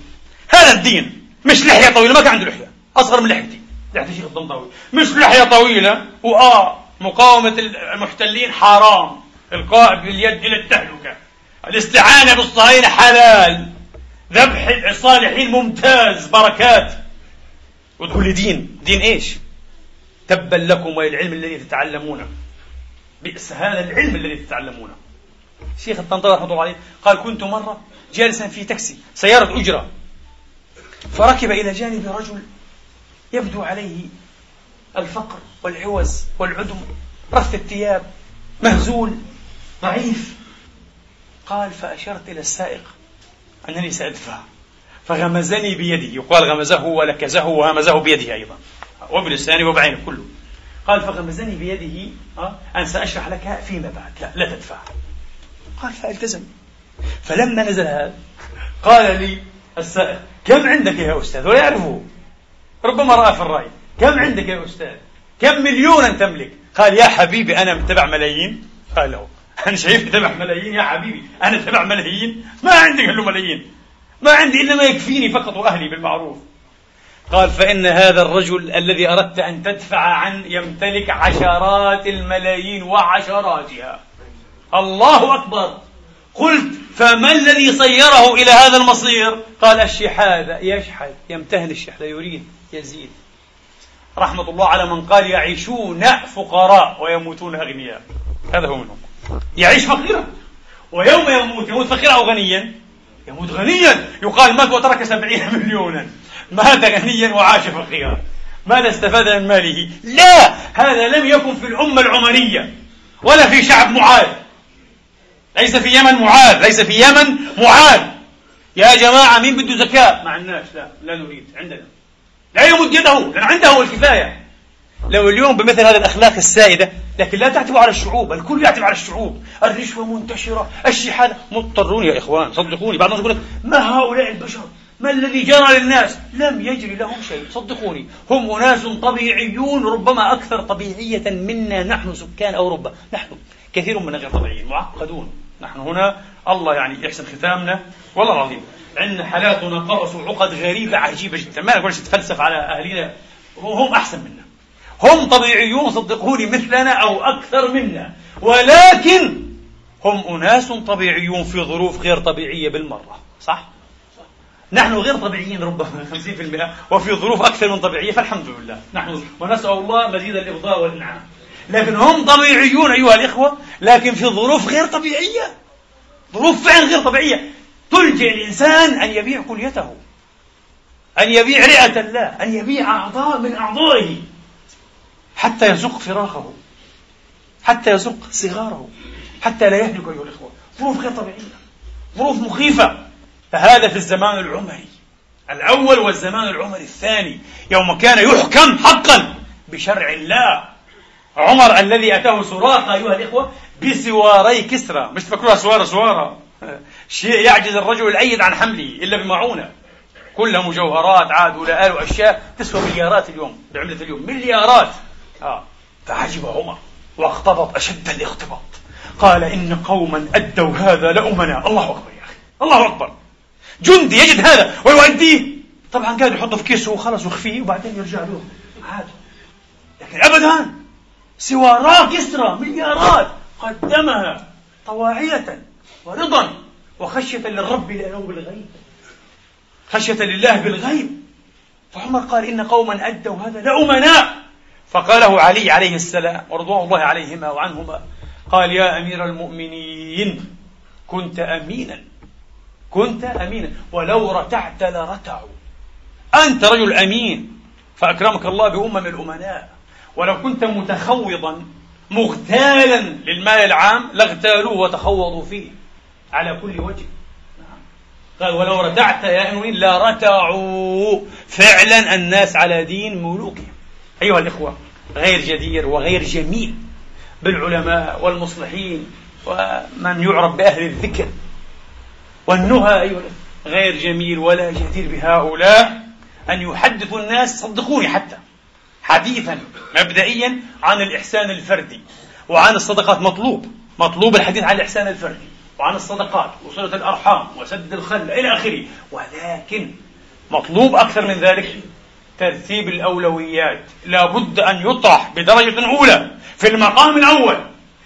[SPEAKER 2] هذا الدين. مش لحية طويلة ما كان عنده لحية. أصغر من لحيتي لحية الشيخ الطنطاوي. مش لحية طويلة. وآه مقاومة المحتلين حرام. إلقاء باليد إلى التهلكة. الاستعانة بالصهاينة حلال. ذبح الصالحين ممتاز. بركات. وتقول لي دين. دين إيش؟ تبا لكم وللعلم الذي تتعلمونه بئس هذا العلم الذي تتعلمونه شيخ الطنطاوي رحمة الله عليه قال كنت مرة جالسا في تاكسي سيارة أجرة. فركب إلى جانب رجل يبدو عليه الفقر والعوز والعدم رث الثياب مهزول ضعيف. قال فأشرت إلى السائق أنني سأدفع فغمزني بيده. يقال غمزه ولكزه وهمزه بيده أيضا. وبلسانه وبعينه كله. قال فغمزني بيده. أن سأشرح لك فيما بعد. لا لا تدفع. قال فالتزم. فلما نزل هذا قال لي السائق كم عندك يا أستاذ؟ ويعرفه ربما رأى في الرأي. كم عندك يا أستاذ؟ كم مليونا تملك؟ قال يا حبيبي أنا متبع ملايين. قال له أنا شايف تبع ملايين يا حبيبي. أنا تبع ملايين؟ ما عندي إلا ملايين. ما عندي إلا ما يكفيني فقط وأهلي بالمعروف. قال فإن هذا الرجل الذي أردت أن تدفع عنه يمتلك عشرات الملايين وعشراتها. الله أكبر. قلت فما الذي صيره إلى هذا المصير؟ قال الشحاذة يشحذ يمتهن الشحذة يريد يزيد. رحمة الله على من قال يعيشون فقراء ويموتون أغنياء. هذا هو منهم. يعيش فقيرا. ويوم يموت يموت فقيرا أو غنيا. يموت غنيا يقال مات وترك سبعين مليونا. مات غنيا وعاش فقيرا؟ ماذا استفاد من ماله؟ لا! هذا لم يكن في الأمة العمرية ولا في شعب معاذ. ليس في يمن معاذ ليس في يمن معاذ. يا جماعة مين بده زكاة؟ مع الناس لا لا نريد عندنا. لا يمد يده لأن عنده الكفاية. لو اليوم بمثل هذه الأخلاق السائدة لكن لا تعتب على الشعوب الكل يعتب على الشعوب. الرشوة منتشرة الشحاذة مضطرون يا إخوان صدقوني. بعض الناس يقول لك ما هؤلاء البشر؟ ما الذي جرى للناس؟ لم يجري لهم شيء. صدقوني هم أناس طبيعيون ربما أكثر طبيعية منا نحن سكان أوروبا. نحن كثير منا غير طبيعيين معقدون. نحن هنا الله يعني يحسن ختامنا. والله العظيم عندنا حالات ونقائص وعقد غريبة عجيبة جدا. ما نقولش نتفلسف على أهلنا هم أحسن منا. هم طبيعيون صدقوني مثلنا أو أكثر منا ولكن هم أناس طبيعيون في ظروف غير طبيعية بالمرة صح؟ نحن غير طبيعيين ربما 50% وفي ظروف أكثر من طبيعية فالحمد لله. نحن ونسأل الله مزيد الإفضاء والإنعام. لكن هم طبيعيون أيها الإخوة لكن في ظروف غير طبيعية ظروف فعلا غير طبيعية تلجئ الإنسان أن يبيع كليته أن يبيع رئة الله أن يبيع أعضاء من أعضائه. حتى يزق فراخه حتى يزق صغاره. حتى لا يهلك أيها الإخوة. ظروف غير طبيعية. ظروف مخيفة. فهذا في الزمان العمري. الأول والزمان العمري الثاني. يوم كان يحكم حقا بشرع الله. عمر الذي أتاه سراقة أيها الإخوة بسواري كسرى. مش تفكروها سوارة سوارة. شيء يعجز الرجل الأيد عن حمله إلا بمعونة. كلها مجوهرات عاد ولا آل وأشياء. تسوى مليارات اليوم. بعملة اليوم. مليارات. آه. فعجب عمر واختبط أشد الاختباط. قال إن قوما أدوا هذا لأمنا. الله أكبر يا أخي. الله أكبر. جندي يجد هذا ويؤديه. طبعا كان يحطه في كيسه وخلص ويخفيه وبعدين يرجع له. عادي لكن أبدا سوارات يسرى مليارات قدمها طواعية ورضا وخشية للرب لأنه بالغيب. خشية لله بالغيب. فعمر قال إن قوما أدوا هذا لأمناء فقاله علي عليه السلام ورضوان الله عليهما وعنهما قال يا أمير المؤمنين كنت أمينا كنت أمينا ولو رتعت لرتعوا. أنت رجل أمين فأكرمك الله بأمم الأمناء. ولو كنت متخوضا مغتالا للمال العام لاغتالوه وتخوضوا فيه على كل وجه. قال ولو رتعت يا أمين لرتعوا. فعلا الناس على دين ملوكهم. أيها الإخوة غير جدير وغير جميل بالعلماء والمصلحين ومن يعرف بأهل الذكر والنهى أيها غير جميل ولا جدير بهؤلاء أن يحدثوا الناس صدقوني حتى حديثا مبدئيا عن الإحسان الفردي وعن الصدقات مطلوب مطلوب الحديث عن الإحسان الفردي وعن الصدقات وصلة الأرحام وسد الخل إلى آخره ولكن مطلوب أكثر من ذلك ترتيب الأولويات. لابد أن يطرح بدرجة أولى في المقام الأول.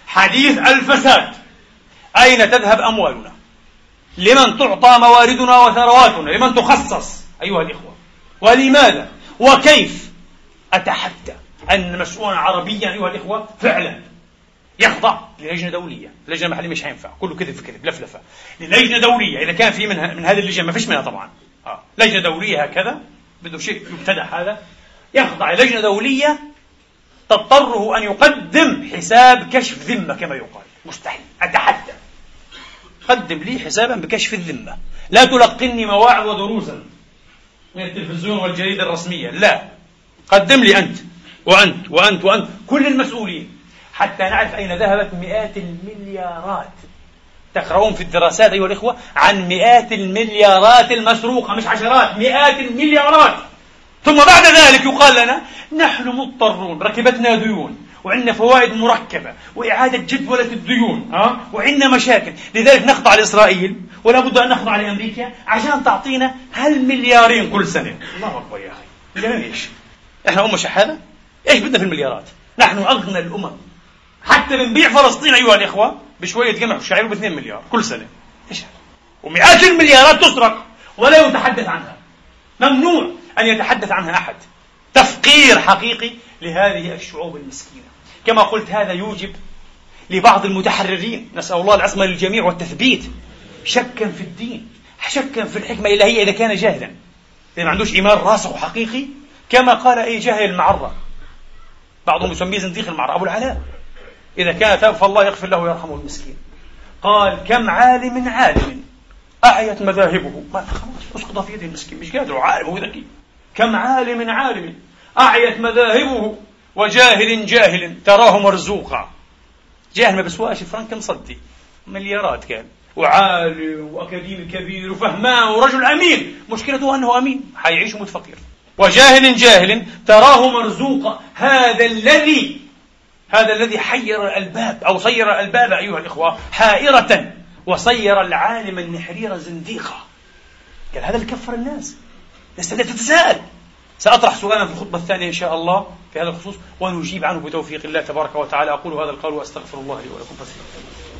[SPEAKER 2] حديث الفساد. أين تذهب أموالنا؟ لمن تعطى مواردنا وثرواتنا؟ لمن تخصص؟ أيها الإخوة. ولماذا؟ وكيف؟ أتحدى أن مسؤولا عربيا أيها الإخوة فعلا يخضع للجنة دولية اللجنة المحلية مش هينفع. كله كذب في كذب لفلفة. للجنة دولية إذا كان في منها من هذه اللجنة ما فيش منها طبعا. آه. لجنة دولية هكذا. بده شيء يبتدع هذا يخضع لجنة دولية تضطره أن يقدم حساب كشف ذمة كما يقال. مستحيل أتحدى. قدم لي حسابا بكشف الذمة. لا تلقني مواعظ ودروسا من التلفزيون والجريدة الرسمية. لا. قدم لي أنت وأنت وأنت وأنت كل المسؤولين. حتى نعرف أين ذهبت مئات المليارات. تقرؤون في الدراسات أيها الإخوة عن مئات المليارات المسروقة مش عشرات مئات المليارات. ثم بعد ذلك يقال لنا نحن مضطرون ركبتنا ديون وعندنا فوائد مركبة وإعادة جدولة الديون ها؟ وعندنا مشاكل. لذلك نخضع لإسرائيل ولا بد أن نخضع لأمريكا عشان تعطينا هالمليارين كل سنة. الله أكبر يا أخي. مليارين إيش إحنا أمة شحاذة إيش بدنا في المليارات؟ نحن أغنى الأمم. حتى بنبيع فلسطين أيها الإخوة بشوية قمح وشعير ب 2 مليار كل سنة. إيش ومئات المليارات تسرق ولا يتحدث عنها. ممنوع أن يتحدث عنها أحد. تفقير حقيقي لهذه الشعوب المسكينة. كما قلت هذا يوجب لبعض المتحررين نسأل الله العصمة للجميع والتثبيت شكا في الدين شكا في الحكمة الإلهية إذا كان جاهلا. إذا ما عندوش إيمان راسخ وحقيقي كما قال أي جاهل المعرة بعضهم يسميه زنديق المعرة أبو العلاء. إذا كان تاب فالله يغفر له ويرحمه المسكين. قال كم عالم عالم أعيت مذاهبه. ما خلاص أسقط في يده المسكين. مش قادر عالم هو ذكي. كم عالم عالم أعيت مذاهبه وجاهل جاهل تراه مرزوقا. جاهل ما بسواش فرنك مصدي. مليارات كان. وعالم وأكاديمي كبير وفهمان ورجل أمين. مشكلته أنه أمين. حيعيش متفقر وجاهل جاهل تراه مرزوقا. هذا الذي هذا الذي حير الألباب أو صير الألباب أيها الإخوة حائرة وصير العالم النحرير زنديقا. قال هذا اللي كفر الناس. الناس تتساءل. سأطرح سؤالا في الخطبة الثانية إن شاء الله في هذا الخصوص ونجيب عنه بتوفيق الله تبارك وتعالى. أقول هذا القول وأستغفر الله لي ولكم. فاستغفروه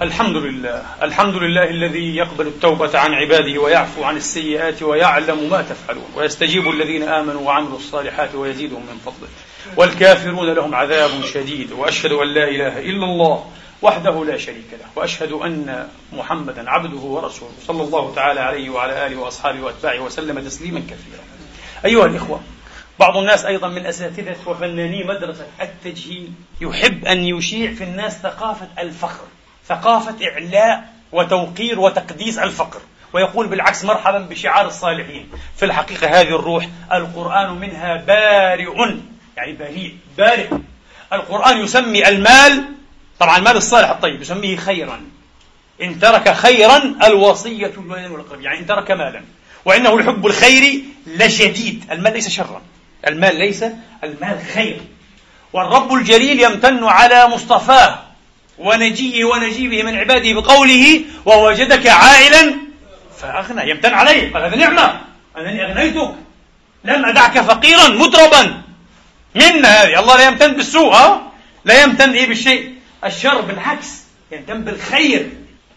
[SPEAKER 2] الحمد لله. الحمد لله الذي يقبل التوبة عن عباده ويعفو عن السيئات ويعلم ما تفعلون. ويستجيب الذين آمنوا وعملوا الصالحات ويزيدهم من فضله. والكافرون لهم عذاب شديد. وأشهد أن لا إله إلا الله وحده لا شريك له. وأشهد أن محمدا عبده ورسوله. صلى الله تعالى عليه وعلى آله وأصحابه وأتباعه وسلم تسليما كثيرا. أيها الإخوة بعض الناس أيضا من أساتذة وفناني مدرسة التجهيل يحب أن يشيع في الناس ثقافة الفخر. ثقافة إعلاء وتوقير وتقديس الفقر. ويقول بالعكس مرحبا بشعار الصالحين. في الحقيقة هذه الروح القرآن منها بارئ يعني بريء بارئ. القرآن يسمي المال طبعا المال الصالح الطيب يسميه خيرا. إن ترك خيرا الوصية الوالدين والأقرب يعني إن ترك مالا. وإنه الحب الخير لشديد. المال ليس شرا. المال ليس المال خير. والرب الجليل يمتن على مصطفاه ونجيه ونجيبه من عباده بقوله ووجدك عائلا. فأغنى يمتن عليه قال هذه نعمة. أنني أغنيتك. لم أدعك فقيرا متربا. منا هذه؟ الله لا يمتن بالسوء ها؟ لا يمتن إيه بالشيء؟ الشر بالعكس يمتن بالخير.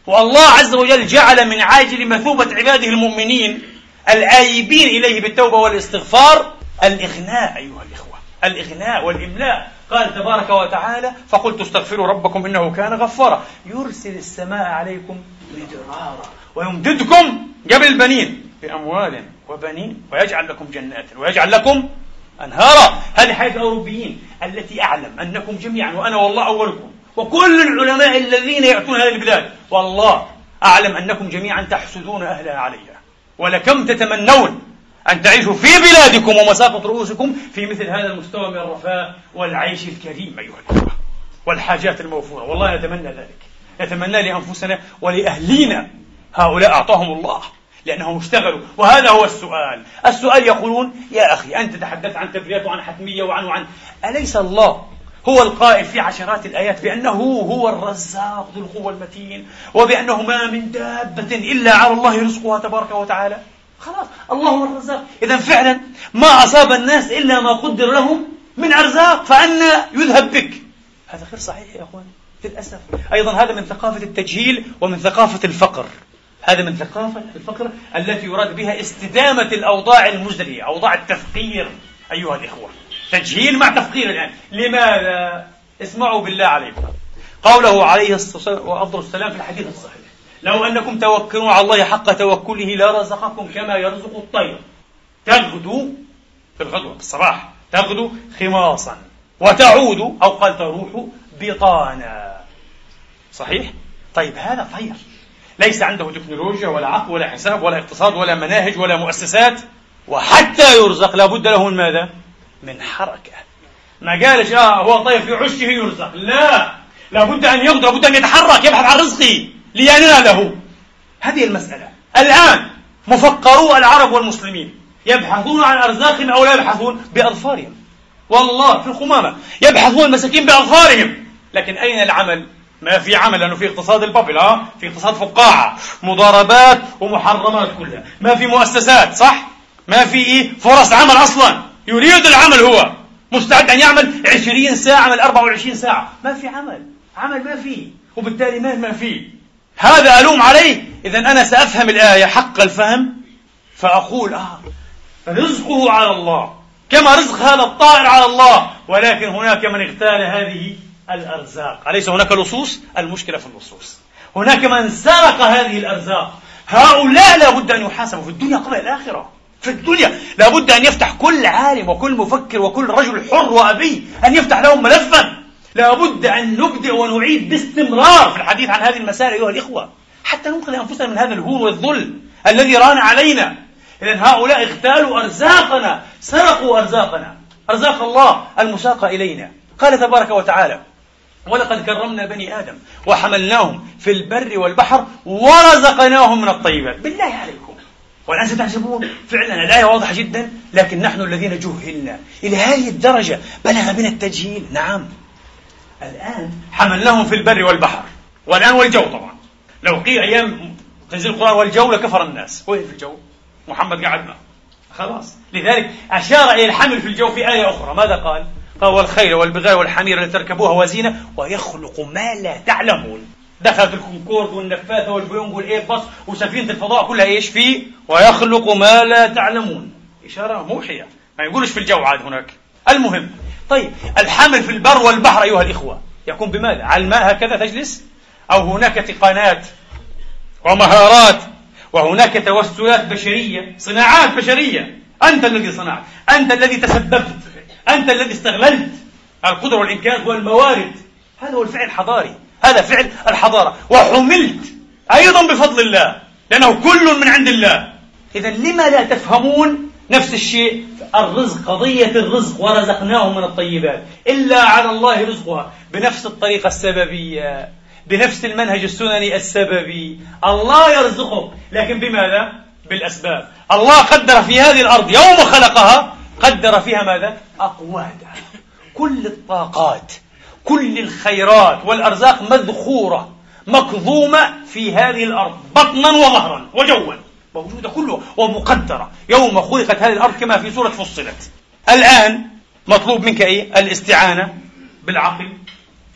[SPEAKER 2] والله عز وجل جعل من عاجل مثوبة عباده المؤمنين الآيبين إليه بالتوبة والاستغفار. الإغناء أيها الإخوة. الإغناء والإملاء. قال تبارك وتعالى فقلت استغفروا ربكم إنه كان غفارا. يرسل السماء عليكم مدرارا ويمددكم قبل البنين بأموال وبنين ويجعل لكم جنات ويجعل لكم أنهارا. هذه حياة الأوروبيين التي أعلم أنكم جميعا وأنا والله أولكم. وكل العلماء الذين يأتون هذه البلاد والله أعلم أنكم جميعا تحسدون أهلها عليها ولكم تتمنون أن تعيشوا في بلادكم ومساقط رؤوسكم في مثل هذا المستوى من الرفاه والعيش الكريم أيها الأخوة والحاجات الموفورة والله نتمنى ذلك. نتمنى لأنفسنا ولأهلينا. هؤلاء أعطاهم الله لأنهم اشتغلوا. وهذا هو السؤال. السؤال يقولون يا أخي أنت تحدثت عن تبريات وعن حتمية وعن وعن أليس الله هو القائل في عشرات الآيات بأنه هو الرزاق ذو القوة المتين وبأنه ما من دابة إلا على الله رزقها تبارك وتعالى؟ خلاص الله هو الرزاق. إذا فعلا ما أصاب الناس إلا ما قدر لهم من أرزاق فأنا يذهب بك. هذا غير صحيح يا أخوان للأسف. أيضا هذا من ثقافة التجهيل ومن ثقافة الفقر. هذا من ثقافة الفقر التي يراد بها استدامة الأوضاع المزرية أوضاع التفقير أيها الإخوة. تجهيل مع تفقير الآن. لماذا؟ اسمعوا بالله عليكم. قوله عليه الصلاة والسلام في الحديث الصحيح. لو أنكم توكلون على الله حق توكله لرزقكم كما يرزق الطير. تغدو في الغدوة في الصباح تغدو خماصا وتعود أو قال تروح بطانا. صحيح؟ طيب هذا طير. ليس عنده تكنولوجيا ولا عقل ولا حساب ولا اقتصاد ولا مناهج ولا مؤسسات وحتى يرزق. لابد له من ماذا؟ من حركة. ما قالش آه هو طير في عشه يرزق. لا. لابد أن يغدو لابد أن يتحرك يبحث عن رزقه. ليناله. هذه المسألة. الآن مفقرو العرب والمسلمين يبحثون عن أرزاقهم أو لا يبحثون بأظفارهم. والله في الخمامة. يبحثون المساكين بأظفارهم. لكن أين العمل؟ ما في عمل لأنه في اقتصاد البابل ها؟ في اقتصاد فقاعة. مضاربات ومحرمات كلها. ما في مؤسسات صح؟ ما في إيه؟ فرص عمل أصلا. يريد العمل هو. مستعد أن يعمل عشرين ساعة من 24 ساعة. ما في عمل. عمل ما فيه وبالتالي مال ما فيه هذا ألوم عليه إذا أنا سأفهم الآية حق الفهم؟ فأقول آه رزقه على الله كما رزق هذا الطائر على الله ولكن هناك من اغتال هذه الأرزاق. أليس هناك لصوص؟ المشكلة في اللصوص. هناك من سرق هذه الأرزاق. هؤلاء لابد أن يحاسبوا في الدنيا قبل الآخرة. في الدنيا لابد أن يفتح كل عالم وكل مفكر وكل رجل حر وأبي أن يفتح لهم ملفا. لابد أن نبدأ ونعيد باستمرار في الحديث عن هذه المسائل أيها الإخوة حتى ننقذ أنفسنا من هذا الهول والذل الذي ران علينا. إذا هؤلاء اغتالوا أرزاقنا سرقوا أرزاقنا. أرزاق الله المساقة إلينا. قال تبارك وتعالى ولقد كرمنا بني آدم وحملناهم في البر والبحر ورزقناهم من الطيبات. بالله عليكم. والآن ستحسبون فعلا الآية واضحة جدا لكن نحن الذين جهلنا إلى هذه الدرجة بلغ بنا التجهيل. نعم. الآن حملناهم في البر والبحر. والآن والجو طبعا. لو قيل أيام تنزيل القرآن والجو لكفر الناس. وين في الجو؟ محمد قعدنا. خلاص. لذلك أشار إلى الحمل في الجو في آية أخرى. ماذا قال؟ قال والخيل والبغال والحمير لتركبوها وزينة ويخلق ما لا تعلمون. دخلت الكونكورد والنفاثة والبوينج والإيرباص وسفينة الفضاء كلها إيش فيه ويخلق ما لا تعلمون. إشارة موحية. ما يقولش في الجو عاد هناك. المهم طيب الحمل في البر والبحر أيها الإخوة يكون بماذا؟ على الماء هكذا تجلس؟ أو هناك تقانات ومهارات وهناك توسلات بشرية صناعات بشرية أنت الذي صنعت أنت الذي تسببت أنت الذي استغللت القدرة والإنكاس والموارد هذا هو الفعل الحضاري هذا فعل الحضارة وحملت أيضا بفضل الله لأنه كل من عند الله إذا لما لا تفهمون نفس الشيء. الرزق قضية الرزق ورزقناهم من الطيبات. إلا على الله رزقها. بنفس الطريقة السببية. بنفس المنهج السنني السببي. الله يرزقك لكن بماذا؟ بالأسباب. الله قدر في هذه الأرض يوم خلقها. قدر فيها ماذا؟ أقواتها كل الطاقات كل الخيرات والأرزاق مذخورة مكظومة في هذه الأرض بطنا وظهرا وجوا. موجودة كلها ومقدرة. يوم خلقت هذه الأرض كما في سورة فصلت. الآن مطلوب منك إيه؟ الاستعانة بالعقل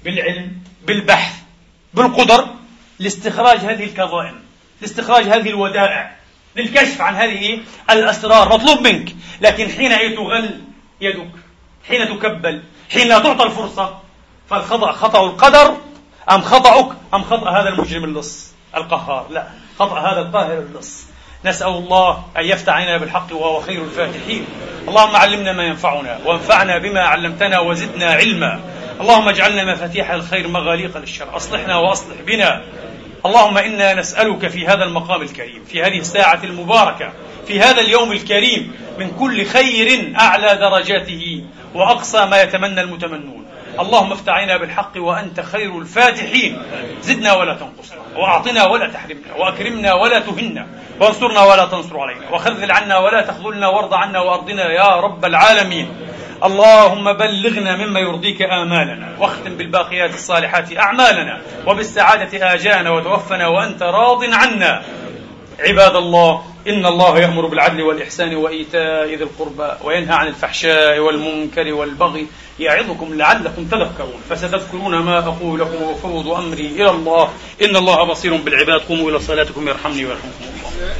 [SPEAKER 2] بالعلم بالبحث بالقدر لاستخراج هذه الكظائم لاستخراج هذه الودائع للكشف عن هذه الأسرار. مطلوب منك. لكن حين تغل يدك حين تكبل حين لا تعطى الفرصة فالخطأ خطأ القدر؟ أم خطأك؟ أم خطأ هذا المجرم اللص القهار؟ لا. خطأ هذا القاهر اللص. نسأل الله أن يفتح علينا بالحق وهو خير الفاتحين. اللهم علمنا ما ينفعنا وانفعنا بما علمتنا وزدنا علما. اللهم اجعلنا مفاتيح الخير مغاليق للشر. أصلحنا وأصلح بنا. اللهم إنا نسألك في هذا المقام الكريم في هذه الساعة المباركة في هذا اليوم الكريم من كل خير أعلى درجاته وأقصى ما يتمنى المتمنون. اللهم افتح علينا بالحق وأنت خير الفاتحين. زدنا ولا تنقصنا وأعطنا ولا تحرمنا وأكرمنا ولا تهنا وانصرنا ولا تنصر علينا وخذل عنا ولا تخذلنا وارض عنا وأرضنا يا رب العالمين. اللهم بلغنا مما يرضيك آمالنا واختم بالباقيات الصالحات أعمالنا وبالسعادة آجانا وتوفنا وأنت راض عنا. عباد الله
[SPEAKER 1] إن الله يأمر بالعدل والإحسان وإيتاء ذي القربى وينهى عن الفحشاء والمنكر والبغي يعظكم لعلكم تذكرون. فستذكرون ما أقول لكم وأفوض أمري إلى الله. إن الله بصير بالعباد. قوموا إلى صلاتكم يرحمني ويرحمكم الله.